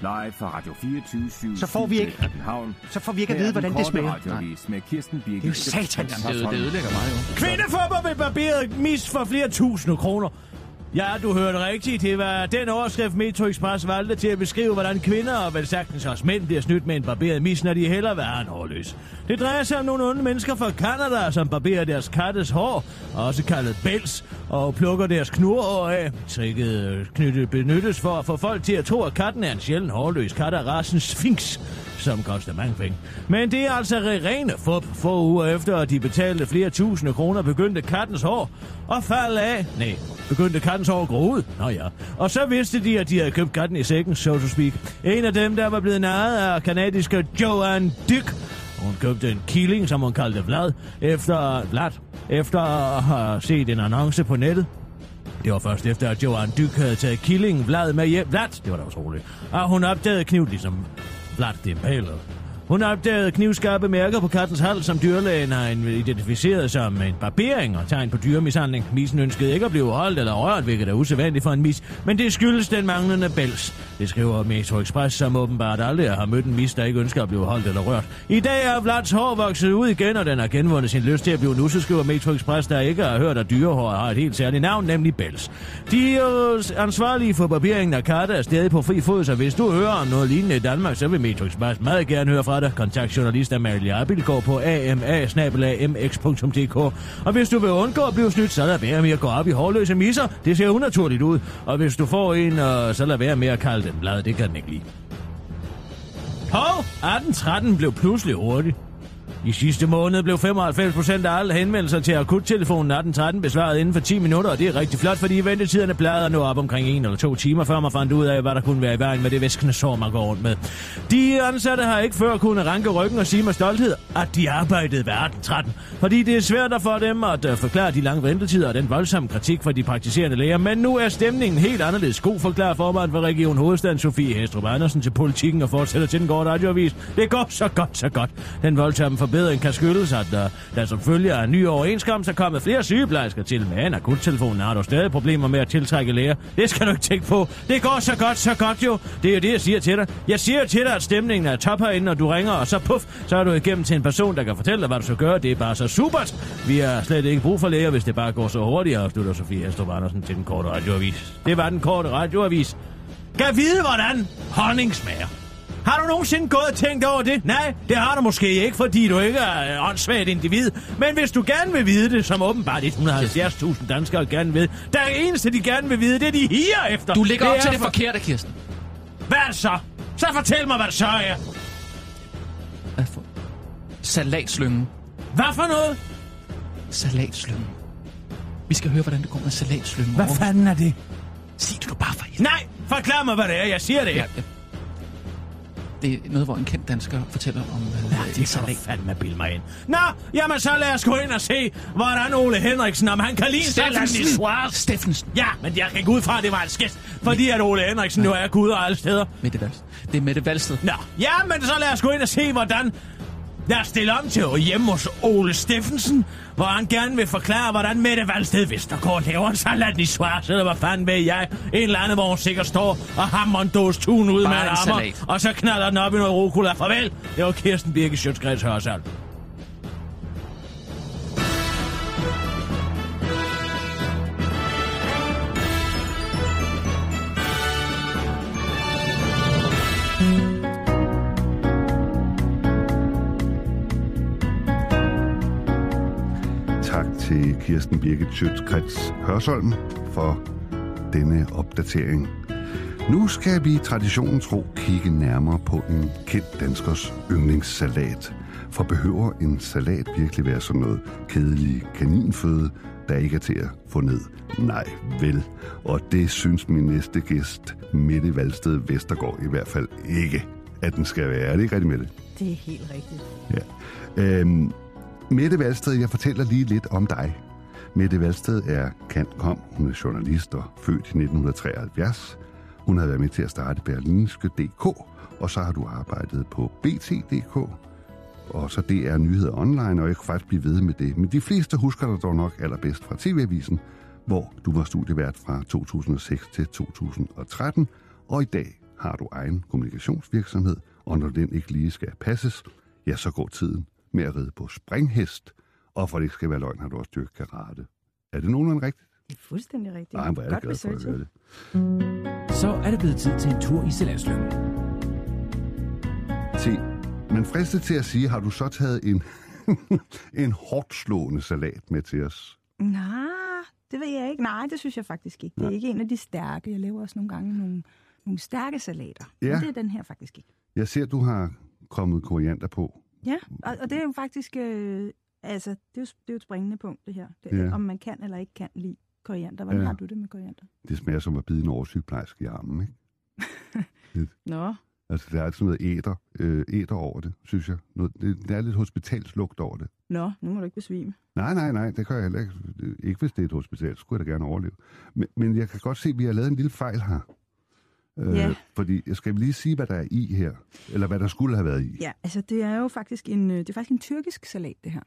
Speaker 5: live fra Radio 24
Speaker 3: Så får vi ikke-
Speaker 5: København.
Speaker 3: Så får vi ikke at vide, hvordan det smager.
Speaker 5: med Kirsten Birgit.
Speaker 3: Det er jo satans.
Speaker 2: Jamen, det, det ødelægger mig jo.
Speaker 6: Kvindefubber vil barbere mis for flere tusinde kroner. Ja, du hørte rigtigt. Det var den overskrift Metro Express valgte til at beskrive, hvordan kvinder og vel sagtens også mænd bliver snydt med en barberet mis, når de heller vil have en hårløs. Det drejer sig om nogle onde mennesker fra Canada, som barberer deres kattes hår, også kaldet bæls, og plukker deres knurhår af. Tricket øh, knytte benyttes for at få folk til at tro, at katten er en sjælden hårløs kat af rasen Sphinx som koster mange penge. Men det er altså rene fup. Få uger efter, at de betalte flere tusinde kroner, begyndte kattens hår at falde af. Nej, begyndte kattens hår at gro ud. Nå ja. Og så vidste de, at de havde købt katten i sækken, so to speak. En af dem, der var blevet narret af kanadiske Joanne Dick. Hun købte en killing, som hun kaldte Vlad, efter, Vlad, efter at have set en annonce på nettet. Det var først efter, at Johan Dyk havde taget killingen Vlad med hjem. Vlad, det var da utroligt. Og hun opdagede kniv, ligesom Vlad det impalet. Hun opdagede knivskarpe mærker på kattens hals, som dyrlægen har identificeret som en barbering og tegn på dyremishandling. Misen ønskede ikke at blive holdt eller rørt, hvilket er usædvanligt for en mis, men det skyldes den manglende bæls. Det skriver Metro Express, som åbenbart aldrig har mødt en mis, der ikke ønsker at blive holdt eller rørt. I dag er Vlads hår vokset ud igen, og den har genvundet sin lyst til at blive nusset, skriver Metro Express, der ikke har hørt, at dyrehår har et helt særligt navn, nemlig bæls. De øh, ansvarlige for barberingen af katte er stadig på fri fod, så hvis du hører om noget lignende i Danmark, så vil Metro Express meget gerne høre fra dig. Kontakt journalist Amalie Abildgaard på ama Og hvis du vil undgå at blive snydt, så lad være med at gå op i hårløse misser. Det ser unaturligt ud. Og hvis du får en, øh, så lad være med at kalde den blad. Det kan den ikke lide. Hov, 1813 blev pludselig hurtigt. I sidste måned blev 95 procent af alle henvendelser til akuttelefonen 1813 besvaret inden for 10 minutter, og det er rigtig flot, fordi ventetiderne plejede at nå op omkring en eller to timer, før man fandt ud af, hvad der kunne være i vejen med det væskende sår, man går rundt med. De ansatte har ikke før kunnet ranke ryggen og sige med stolthed, at de arbejdede ved 1813, fordi det er svært at få dem at øh, forklare de lange ventetider og den voldsomme kritik fra de praktiserende læger, men nu er stemningen helt anderledes. God forklarer formand for Region Hovedstaden Sofie Hestrup Andersen til politikken og fortsætter til den gårde radioavis. Det går så godt, så godt. Den voldsomme forbedring kan skyldes, at der, der som følge af en ny overenskomst er kommet flere sygeplejersker til. Men akuttelefonen har dog stadig problemer med at tiltrække læger. Det skal du ikke tænke på. Det går så godt, så godt jo. Det er jo det, jeg siger til dig. Jeg siger til dig, at stemningen er top herinde, når du ringer, og så puff, så er du igennem til en person, der kan fortælle dig, hvad du skal gøre. Det er bare så supert. Vi har slet ikke brug for læger, hvis det bare går så hurtigt, afslutter Sofie Astrup Andersen til den korte radioavis. Det var den korte radioavis. Kan vide, hvordan honning smager. Har du nogensinde gået og tænkt over det? Nej, det har du måske ikke, fordi du ikke er øh, åndssvagt individ. Men hvis du gerne vil vide det, som åbenbart 170.000 danskere gerne vil, der er eneste, de gerne vil vide, det er de higer efter.
Speaker 2: Du ligger
Speaker 6: det
Speaker 2: op til det
Speaker 6: for-
Speaker 2: forkerte, Kirsten.
Speaker 6: Hvad er det så? Så fortæl mig, hvad det så er.
Speaker 2: Hvad for? Salatslyngen.
Speaker 6: Hvad for noget?
Speaker 2: Salatslyngen. Vi skal høre, hvordan det går med salatslyngen.
Speaker 6: Hvad fanden er det?
Speaker 2: Sig det nu bare for helvede.
Speaker 6: Nej, forklar mig, hvad det er. Jeg siger det.
Speaker 2: Ja, ja. Det er noget, hvor en kendt dansker fortæller om øh,
Speaker 6: Ja, det kan du fandme bilde mig ind. Nå, jamen så lad os gå ind og se, hvordan Ole Henriksen, om han kan lide Steffensen.
Speaker 2: Steffensen.
Speaker 6: Ja, men jeg kan gå ud fra, at det var en skæst, fordi at Ole Henriksen nu er gud og alle steder.
Speaker 2: Mette Valsted. Det er Mette Valsted.
Speaker 6: Nå, ja, men så lad os gå ind og se, hvordan jeg stiller om til hjemme hos Ole Steffensen, hvor han gerne vil forklare, hvordan Mette Valsted Vestergaard laver en salat i svars, eller hvad fanden ved jeg. En eller anden, hvor hun sikkert står og hammer en dåse tun ud
Speaker 2: Bare
Speaker 6: med en
Speaker 2: salat.
Speaker 6: og så knaller den op i noget rucola. Farvel, det var Kirsten Birke Sjøtskreds Hørsal.
Speaker 4: Kirsten Birgit Schøtz-Krets Hørsholm for denne opdatering. Nu skal vi traditionen tro kigge nærmere på en kendt danskers yndlingssalat. For behøver en salat virkelig være sådan noget kedelig kaninføde, der ikke er til at få ned? Nej, vel. Og det synes min næste gæst, Mette Valsted Vestergaard, i hvert fald ikke, at den skal være. Er det ikke rigtigt, Mette?
Speaker 11: Det er helt rigtigt.
Speaker 4: Ja. Øhm, Mette Valsted, jeg fortæller lige lidt om dig. Mette Valsted er kant kom. Hun er journalist og født i 1973. Hun har været med til at starte Berlinske.dk, og så har du arbejdet på BT.dk, og så det er nyheder online, og jeg kan faktisk blive ved med det. Men de fleste husker dig dog nok allerbedst fra TV-avisen, hvor du var studievært fra 2006 til 2013, og i dag har du egen kommunikationsvirksomhed, og når den ikke lige skal passes, ja, så går tiden med at ride på springhest, og for det ikke skal være løgn, har du også dyrket karate. Er det nogenlunde rigtigt?
Speaker 11: Det er fuldstændig rigtigt.
Speaker 4: Nej, hvor er det
Speaker 11: Godt
Speaker 4: glad for at høre det.
Speaker 7: Så er det blevet tid til en tur i Salatslyngen.
Speaker 4: Se, men fristet til at sige, har du så taget en, en hårdt slående salat med til os?
Speaker 11: Nej, det ved jeg ikke. Nej, det synes jeg faktisk ikke. Det er
Speaker 4: Nej.
Speaker 11: ikke en af de stærke. Jeg laver også nogle gange nogle, nogle stærke salater.
Speaker 4: Ja.
Speaker 11: Men det er den her faktisk ikke.
Speaker 4: Jeg ser, du har kommet koriander på.
Speaker 11: Ja, og, og det er jo faktisk... Øh, altså, det er, jo, det er jo et springende punkt, det her. Det,
Speaker 4: Ja.
Speaker 11: Om man kan eller ikke kan lide koriander. Hvordan
Speaker 4: Ja.
Speaker 11: har du det med koriander?
Speaker 4: Det smager som at bide en oversygeplejerske i armen, ikke?
Speaker 11: Nå,
Speaker 4: Altså, der er sådan noget æder, øh, æder over det, synes jeg. Noget, det, der er lidt hospitalslugt over det.
Speaker 11: nå, nu må du ikke besvime.
Speaker 4: Nej, nej, nej, det kan jeg heller ikke. Ikke hvis det er et hospital, så skulle jeg da gerne overleve. Men, men jeg kan godt se, at vi har lavet en lille fejl her. Øh,
Speaker 11: Ja.
Speaker 4: Fordi, jeg skal lige sige, hvad der er i her, eller hvad der skulle have været i.
Speaker 11: Ja, altså det er jo faktisk en, øh, det er faktisk en tyrkisk salat, det her.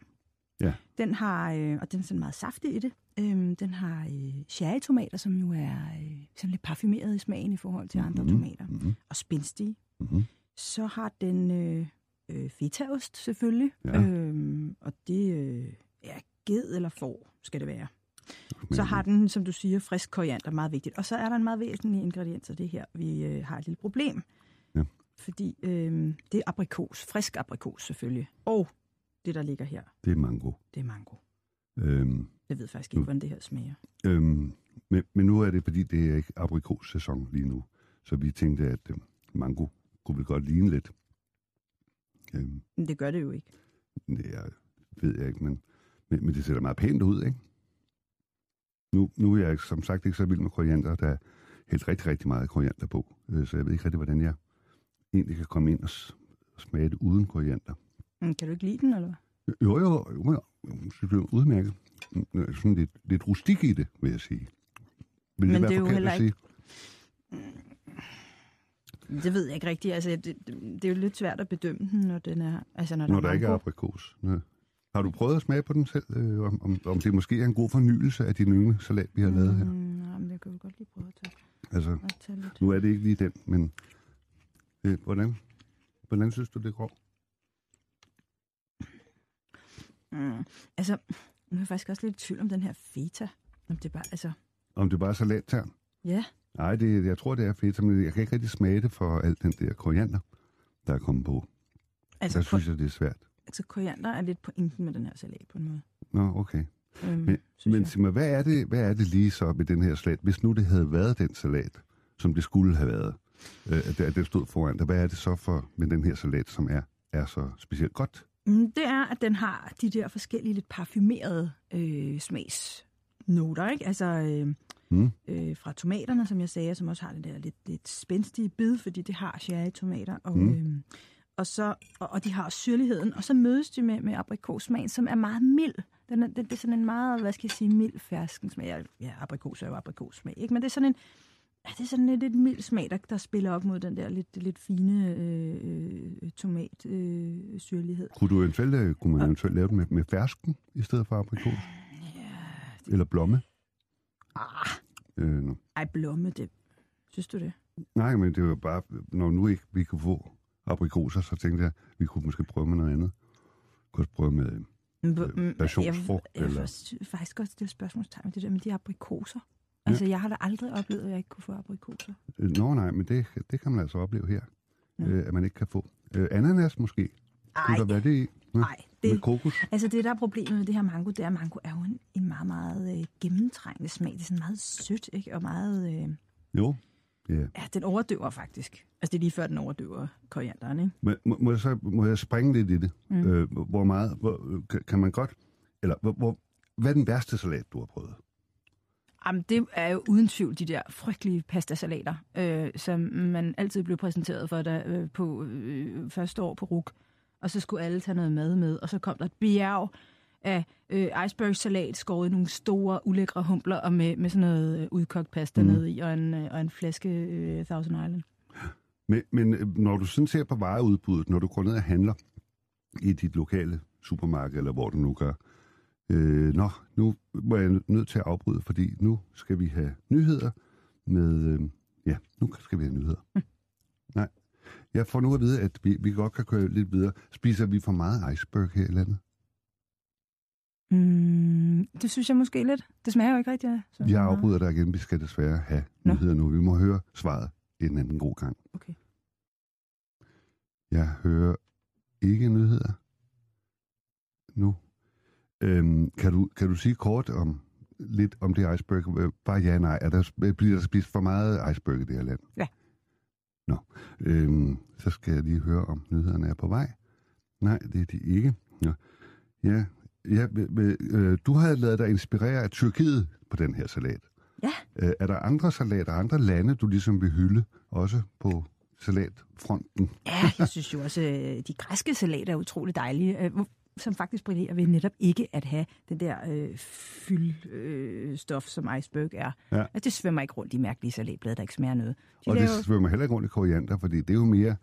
Speaker 4: Ja.
Speaker 11: Den har, øh, og den er sådan meget saftig i det, øhm, den har øh, cherrytomater, som jo er øh, sådan lidt parfumeret i smagen i forhold til andre
Speaker 4: Mhm,
Speaker 11: tomater,
Speaker 4: mhm,
Speaker 11: og spændstige.
Speaker 4: mhm.
Speaker 11: Så har den øh, øh, fetaost selvfølgelig,
Speaker 4: Ja.
Speaker 11: øhm, og det øh, er ged eller får, skal det være.
Speaker 4: Men-
Speaker 11: Så har den, som du siger, frisk koriander, meget vigtigt. Og så er der en meget væsentlig ingrediens af det her. Vi øh, har et lille problem.
Speaker 4: Ja.
Speaker 11: Fordi øh, det er aprikos, frisk aprikos selvfølgelig. Og det, der ligger her,
Speaker 4: Det er mango.
Speaker 11: det er mango.
Speaker 4: Øhm,
Speaker 11: Jeg ved faktisk
Speaker 4: Nu-
Speaker 11: ikke, hvordan det her smager.
Speaker 4: øhm, men, men nu er det, fordi det er ikke aprikossæson lige nu. Så vi tænkte, at øhm, mango kunne vel godt ligne lidt. Øhm,
Speaker 11: Men det gør det jo ikke.
Speaker 4: det er, ved jeg ikke, men, men, men det ser da meget pænt ud, ikke? Nu, nu er jeg som sagt ikke så vild med koriander, der er helt rigtig, rigtig meget koriander på. Øh, så jeg ved ikke rigtig, hvordan jeg egentlig kan komme ind og smage det uden koriander.
Speaker 11: Mm, Kan du ikke lide den, eller hvad?
Speaker 4: Jo, jo, jo, jo. Jeg synes, det er udmærket. Mm, Sådan lidt, lidt rustik i det, vil jeg sige. Vil
Speaker 11: Men
Speaker 4: det være
Speaker 11: det er jo heller
Speaker 4: at sige?
Speaker 11: Det ved jeg ikke rigtigt. Altså, det, det, det er jo lidt svært at bedømme den, når, den er, altså, når,
Speaker 4: Når
Speaker 11: der,
Speaker 4: der
Speaker 11: er
Speaker 4: ikke er aprikos. Ja. Har du prøvet at smage på den selv? Øh, om, om, om det måske er en god fornyelse af din yngre salat, vi har lavet her?
Speaker 11: Mm, nej, men jeg kan jo godt lige prøve at tage,
Speaker 4: Altså,
Speaker 11: at tage lidt.
Speaker 4: nu er det ikke lige den, men øh, hvordan, hvordan synes du, det går?
Speaker 11: Mm. Altså, nu er jeg faktisk også lidt i tvivl om den her feta. Om det bare, altså,
Speaker 4: Om det bare er salattern?
Speaker 11: ja.
Speaker 4: Nej, det, jeg tror, det er fedt, men jeg kan ikke rigtig smage det for alt den der koriander, der er kommet på.
Speaker 11: Altså,
Speaker 4: der synes jeg, det er svært.
Speaker 11: altså koriander er lidt pointen med den her salat på en måde.
Speaker 4: Nå, okay.
Speaker 11: Øhm,
Speaker 4: Men, men sig mig, hvad er, det, hvad er det lige så med den her salat? Hvis nu det havde været den salat, som det skulle have været, øh, at det stod foran dig, hvad er det så for med den her salat, som er, er så specielt godt?
Speaker 11: Mm, Det er, at den har de der forskellige lidt parfumerede øh, smagsnoter, ikke? Altså øh,
Speaker 4: Mm.
Speaker 11: øh, fra tomaterne, som jeg sagde, som også har det der lidt, lidt spændstige bid, fordi det har cherry-tomater. Og,
Speaker 4: Mm.
Speaker 11: øh, og, så, og, og de har syrligheden, og så mødes de med, med aprikossmagen, som er meget mild. Den er, det, det er sådan en meget, hvad skal jeg sige, mild fersken smag. Ja, aprikos er jo aprikossmag, ikke? Men det er sådan en, ja, det er sådan en lidt mild smag, der, der spiller op mod den der lidt, lidt fine øh, øh, tomat øh, syrlighed.
Speaker 4: Kunne, du eventuelt, øh, kunne man eventuelt lave den med, med fersken i stedet for aprikos? Eller blomme?
Speaker 11: Ah,
Speaker 4: Øh, no.
Speaker 11: ej, blomme, det... Synes du det?
Speaker 4: Nej, men det var bare, når nu ikke vi kunne få aprikoser, så tænkte jeg, vi kunne måske prøve med noget andet. Vi kunne også prøve med øh,
Speaker 11: mm,
Speaker 4: passionsfrugt.
Speaker 11: Jeg, jeg
Speaker 4: eller...
Speaker 11: vil faktisk godt stille spørgsmålstegn med det der med de aprikoser. Altså, jeg har da aldrig oplevet, at jeg ikke kunne få aprikoser.
Speaker 4: Øh, Nå nej, men det, det kan man altså opleve her,
Speaker 11: Ja.
Speaker 4: øh, at man ikke kan få. Øh, ananas måske? Kunne
Speaker 11: Ej,
Speaker 4: der være det i? Ja.
Speaker 11: nej.
Speaker 4: Med
Speaker 11: Det,
Speaker 4: kokos?
Speaker 11: altså, det der er problemet med det her mango, det er, at mango er jo en, en meget, meget øh, gennemtrængende smag. Det er sådan meget sødt, ikke? Og meget... Øh,
Speaker 4: Jo. Ja.
Speaker 11: ja, den overdøver faktisk. Altså, det er lige før, den overdøver korianderen, ikke?
Speaker 4: Men, må, må, jeg så, må jeg springe lidt i det?
Speaker 11: Mm.
Speaker 4: Øh, hvor meget, hvor, øh, kan, kan man godt, eller hvor, hvor, hvad er den værste salat, du har prøvet?
Speaker 11: Jamen, det er jo uden tvivl de der frygtelige pastasalater, øh, som man altid blev præsenteret for der, øh, på øh, første år på RUK. Og så skulle alle tage noget mad med, og så kom der et bjerg af øh, icebergsalat skåret i nogle store, ulækre humpler, og med, med sådan noget øh, udkogt pasta
Speaker 4: Mm.
Speaker 11: mm. nede i, og en, øh, og en flaske øh, Thousand Island.
Speaker 4: Men, men øh, når du sådan ser på vareudbuddet, når du går ned og handler i dit lokale supermarked, eller hvor du nu gør, øh, nå, nu må jeg nødt til at afbryde, fordi nu skal vi have nyheder med, øh, ja, nu skal vi have nyheder. Nej, jeg får nu at vide, at vi, vi godt kan køre lidt videre. Spiser vi for meget iceberg her i landet?
Speaker 11: Mm, det synes jeg måske lidt. Det smager jo ikke rigtigt så
Speaker 4: Jeg afbryder dig igen. Vi skal desværre have
Speaker 11: Nå.
Speaker 4: nyheder nu. Vi må høre svaret en anden god gang.
Speaker 11: Okay.
Speaker 4: Jeg hører ikke nyheder nu. Øhm, kan, du, kan du sige kort om lidt om det iceberg? Øh, Bare ja nej. Er der, bliver der spist for meget iceberg i det her land?
Speaker 11: Ja.
Speaker 4: Nå. Øhm, så skal jeg lige høre, om nyhederne er på vej. Nej, det er de ikke. Nå. Ja, ja øh, du har lavet dig inspirere af Tyrkiet på den her salat.
Speaker 11: Ja.
Speaker 4: Øh, er der andre salater, andre lande, du ligesom vil hylde, også på salatfronten?
Speaker 11: Ja, jeg synes jo også, de græske salater er utrolig dejlige. Som faktisk brillerer ved netop ikke at have den der øh, fyldstof, øh, stof, som iceberg er.
Speaker 4: Ja.
Speaker 11: Altså, det svømmer ikke rundt i mærkelige salatblade, der ikke smager noget. De
Speaker 4: Og
Speaker 11: laver-
Speaker 4: det svømmer heller ikke rundt i koriander, fordi det er jo mere,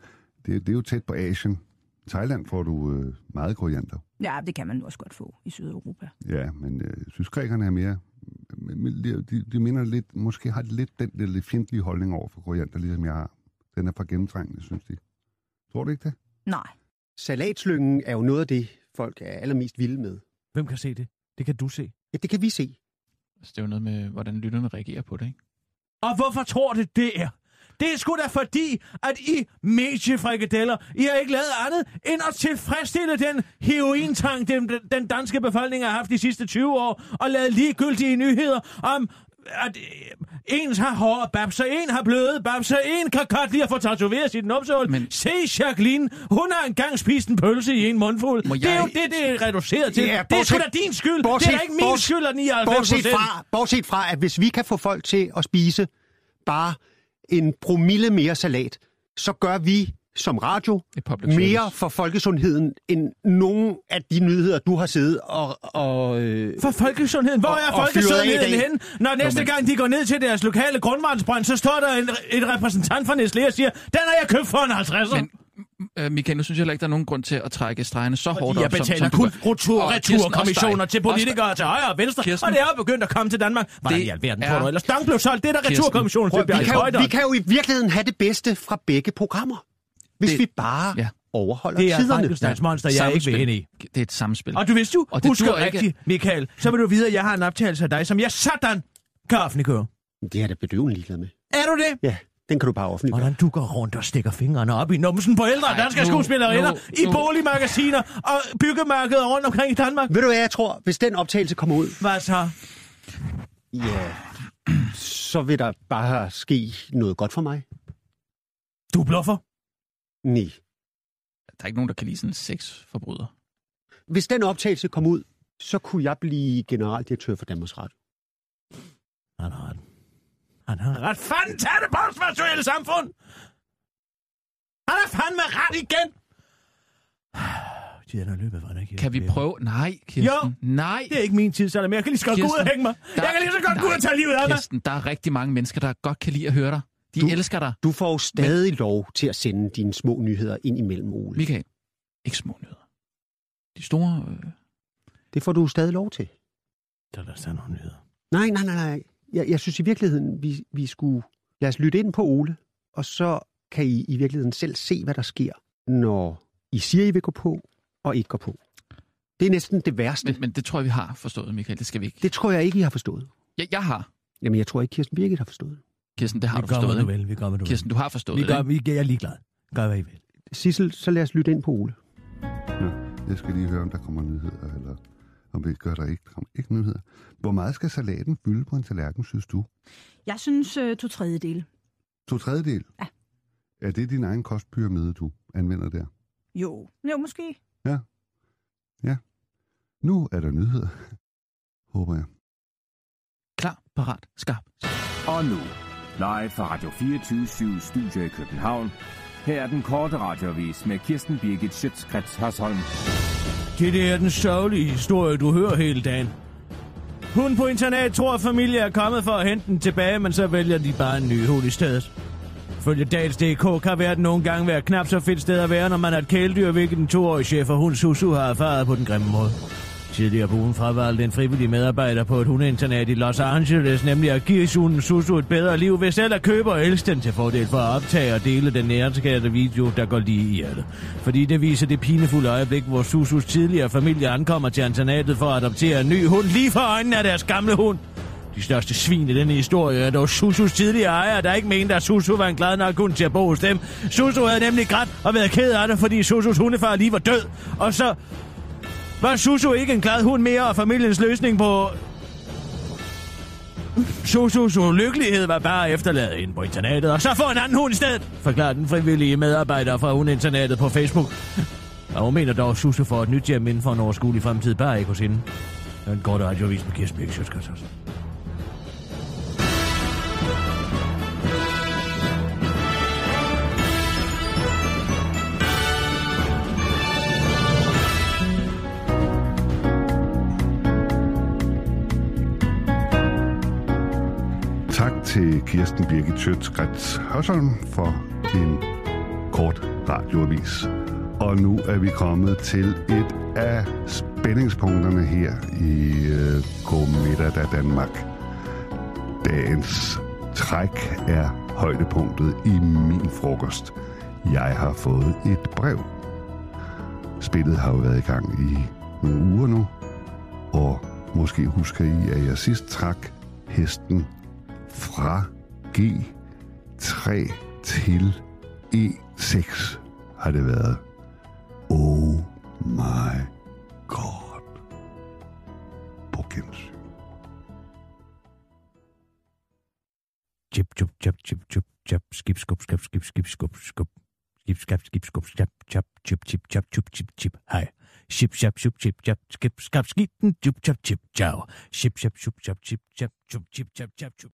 Speaker 4: det er, det er jo tæt på Asien. I Thailand får du øh, meget koriander.
Speaker 11: Ja, det kan man også godt få i Sydeuropa.
Speaker 4: Ja, men øh, synes, grækerne er mere... De, de, de minder lidt, måske har de lidt den der lidt fjendtlige holdning over for koriander, ligesom jeg har. Den er for gennemtrængende, synes de. Tror du ikke det?
Speaker 11: Nej.
Speaker 3: Salatslyngen er jo noget af det, folk er allermest vilde med.
Speaker 6: Hvem kan se det? Det kan du se.
Speaker 3: Ja, det kan vi se.
Speaker 2: Altså, det er jo noget med, hvordan lytterne reagerer på det, ikke?
Speaker 6: Og hvorfor tror det, det er? Det er sgu da fordi, at I mediefrikadeller, I har ikke lavet andet end at tilfredsstille den herointang, den, den danske befolkning har haft de sidste 20 år, og lavet ligegyldige nyheder om, at øh, en har hårde babser, en har bløde babser, en kan godt lide at få tatoveret sit numsehul. Men... Se Jacqueline, hun har engang spist en pølse i en mundfuld.
Speaker 3: Må
Speaker 6: Det er
Speaker 3: jeg-
Speaker 6: jo det, det er reduceret til.
Speaker 3: Ja,
Speaker 6: det er sgu
Speaker 3: bortset-
Speaker 6: da din skyld.
Speaker 3: bortset-
Speaker 6: det er da ikke min
Speaker 3: bortset-
Speaker 6: skyld, at 99
Speaker 3: Bortset fra, bortset fra, at hvis vi kan få folk til at spise bare en promille mere salat, så gør vi som radio mere
Speaker 2: service.
Speaker 3: for folkesundheden end nogen af de nyheder, du har siddet og... og øh,
Speaker 6: For folkesundheden? Hvor
Speaker 3: og-
Speaker 6: er folkesundheden henne? Når næste gang de går ned til deres lokale grundvandsbrønd, så står der en, en repræsentant fra Nestlé og siger, den har jeg købt for en 50'er.
Speaker 2: Men, øh, Michael, nu synes jeg heller ikke, der er nogen grund til at trække stregene så hårdt
Speaker 6: Fordi jeg
Speaker 2: op, som,
Speaker 6: betaler
Speaker 2: som du
Speaker 6: kun
Speaker 2: gør.
Speaker 6: retur, returkommissioner til politikere til højre og venstre,
Speaker 2: Kirsten.
Speaker 6: og det er begyndt at komme til Danmark. Hvordan
Speaker 2: Det
Speaker 6: i alverden
Speaker 2: er-
Speaker 6: tror du ellers? Dong blev solgt, det er der returkommissionen til
Speaker 3: vi, kan jo,
Speaker 6: Højdal.
Speaker 3: vi kan jo i virkeligheden have det bedste fra begge programmer, hvis
Speaker 2: Det-
Speaker 3: vi bare
Speaker 2: ja.
Speaker 3: overholder
Speaker 6: Det er et
Speaker 3: tiderne.
Speaker 6: Frankensteins monster, jeg er ikke ved i.
Speaker 2: Det er et samspil.
Speaker 6: Og du vidste jo,
Speaker 2: Og det
Speaker 6: husker
Speaker 2: dur ikke-
Speaker 6: rigtigt, Michael, så vil du vide, at jeg har en optagelse af dig, som jeg sådan kan offentliggøre.
Speaker 3: Det er da bedøvende ligeglad med.
Speaker 6: Er du det?
Speaker 3: Ja, den kan du bare offentliggøre.
Speaker 6: Hvordan du går rundt og stikker fingrene op i numsen på ældre
Speaker 2: Ej,
Speaker 6: danske
Speaker 2: nu-
Speaker 6: skuespillerinder i
Speaker 2: nu-
Speaker 6: boligmagasiner og byggemarkeder rundt omkring i Danmark.
Speaker 3: Ved du hvad jeg tror, hvis den optagelse kommer ud,
Speaker 6: Hvad så?
Speaker 3: ja, så vil der bare ske noget godt for mig.
Speaker 6: Du bluffer?
Speaker 3: Nej.
Speaker 2: Der er ikke nogen, der kan lide sådan en sexforbryder.
Speaker 3: Hvis den optagelse kom ud, så kunne jeg blive generaldirektør for Danmarks Radio.
Speaker 6: Han har ret. Han har ret. Fanden tag det postvirtuelle samfund! Han er fandme ret igen! Tiden er løbet, hvordan
Speaker 2: Kan vi prøve? Nej, Kirsten. Nej.
Speaker 6: Det er ikke min tid, så er mere. Jeg kan lige så godt gå ud og hænge mig.
Speaker 2: der-
Speaker 6: Jeg kan lige så godt gå ud og tage livet af mig.
Speaker 2: Kirsten, der er rigtig mange mennesker, der godt kan lide at høre dig. De
Speaker 3: Du-
Speaker 2: elsker dig.
Speaker 3: Du får jo stadig Men... lov til at sende dine små nyheder ind imellem, Ole.
Speaker 2: Michael, ikke små nyheder. De store... Øh...
Speaker 3: Det får du stadig lov til.
Speaker 6: Der er der sådan nogle nyheder.
Speaker 3: Nej, nej, nej, nej. Jeg, jeg synes i virkeligheden, vi, vi skulle... Lad os lytte ind på Ole, og så kan I i virkeligheden selv se, hvad der sker, når I siger, I vil gå på, og ikke går på. Det er næsten det værste.
Speaker 2: Men, men det tror jeg, vi har forstået, Michael. Det skal vi ikke.
Speaker 3: Det tror jeg ikke, I har forstået.
Speaker 2: Jeg, jeg har.
Speaker 3: Jamen, jeg tror ikke, Kirsten Birgit har forstået.
Speaker 2: Kirsten, det har
Speaker 6: Vi
Speaker 2: du
Speaker 6: gør,
Speaker 2: forstået.
Speaker 6: hvad du vil. Vi gør, hvad du vil.
Speaker 2: Kirsten, du har forstået
Speaker 6: Vi
Speaker 2: det.
Speaker 6: gør,
Speaker 2: ikke?
Speaker 6: vi, jeg er ligeglad. Gør, hvad I vil.
Speaker 3: Sissel, så lad os lytte ind på Ole.
Speaker 4: Nå, jeg skal lige høre, om der kommer nyheder, eller om det gør der ikke. Der kommer ikke nyheder. Hvor meget skal salaten fylde på en tallerken, synes du?
Speaker 11: Jeg synes øh, to tredjedele.
Speaker 4: To tredjedel?
Speaker 11: Ja.
Speaker 4: Er det din egen kostpyramide, du anvender der?
Speaker 11: Jo. Jo, måske.
Speaker 4: Ja. Ja. Nu er der nyheder. Håber jeg.
Speaker 2: Klar, parat, skarp.
Speaker 5: Og nu, live fra Radio 24 Studio i København. Her er den korte radiovis med Kirsten Birgit Schøtzgrads Hasholm.
Speaker 6: Det er den sørgelige historie, du hører hele dagen. Hun på internat tror, at familie er kommet for at hente den tilbage, men så vælger de bare en ny hul i stedet. Følge Dals.dk kan verden nogle gange være knap så fedt sted at være, når man er et kæledyr, hvilket den toårige chef og hun Susu har erfaret på den grimme måde. Tidligere på ugen fravalgte en frivillig medarbejder på et hundeinternat i Los Angeles, nemlig at give hunden Susu et bedre liv ved selv at købe og elske den til fordel for at optage og dele den nærskærte video, der går lige i hjertet. Fordi det viser det pinefulde øjeblik, hvor Susus tidligere familie ankommer til internatet for at adoptere en ny hund lige for øjnene af deres gamle hund. De største svin i denne historie er dog Susus tidligere ejer, der ikke mente, at Susu var en glad nok hund til at bo hos dem. Susu havde nemlig grædt og været ked af det, fordi Susus hundefar lige var død. Og så var Susu ikke en glad hund mere, og familiens løsning på... Susus ulykkelighed var bare efterladet ind på internatet, og så få en anden hund i stedet, forklarer den frivillige medarbejder fra hundeinternatet på Facebook. Og hun mener dog, at Susu får et nyt hjem inden for en overskuelig fremtid, bare ikke hos hende. Den korte radiovis med Kirsten Birk
Speaker 4: til Kirsten Birgit Sjøtskrets Hørsholm for en kort radioavis. Og nu er vi kommet til et af spændingspunkterne her i øh, Godmiddag da Danmark. Dagens træk er højdepunktet i min frokost. Jeg har fået et brev. Spillet har jo været i gang i nogle uger nu, og måske husker I, at jeg sidst trak hesten fra G3 til E6 har det været. Oh my god. På gensyn.
Speaker 6: Chip, chup, chap, chip, chup, chap, skip, skub, skub, skib, skib, skub, skub. Skib, skab, skib, skub, skab, chap, chip, chip, chap, chup, chip, chip, hej. Ship, shap, shup, chip, chap, skip, skab, skitten, chup, chap, chip, chow. Ship, shap, shup, chap, chip, chap, chup, chip, chap, chap, chup.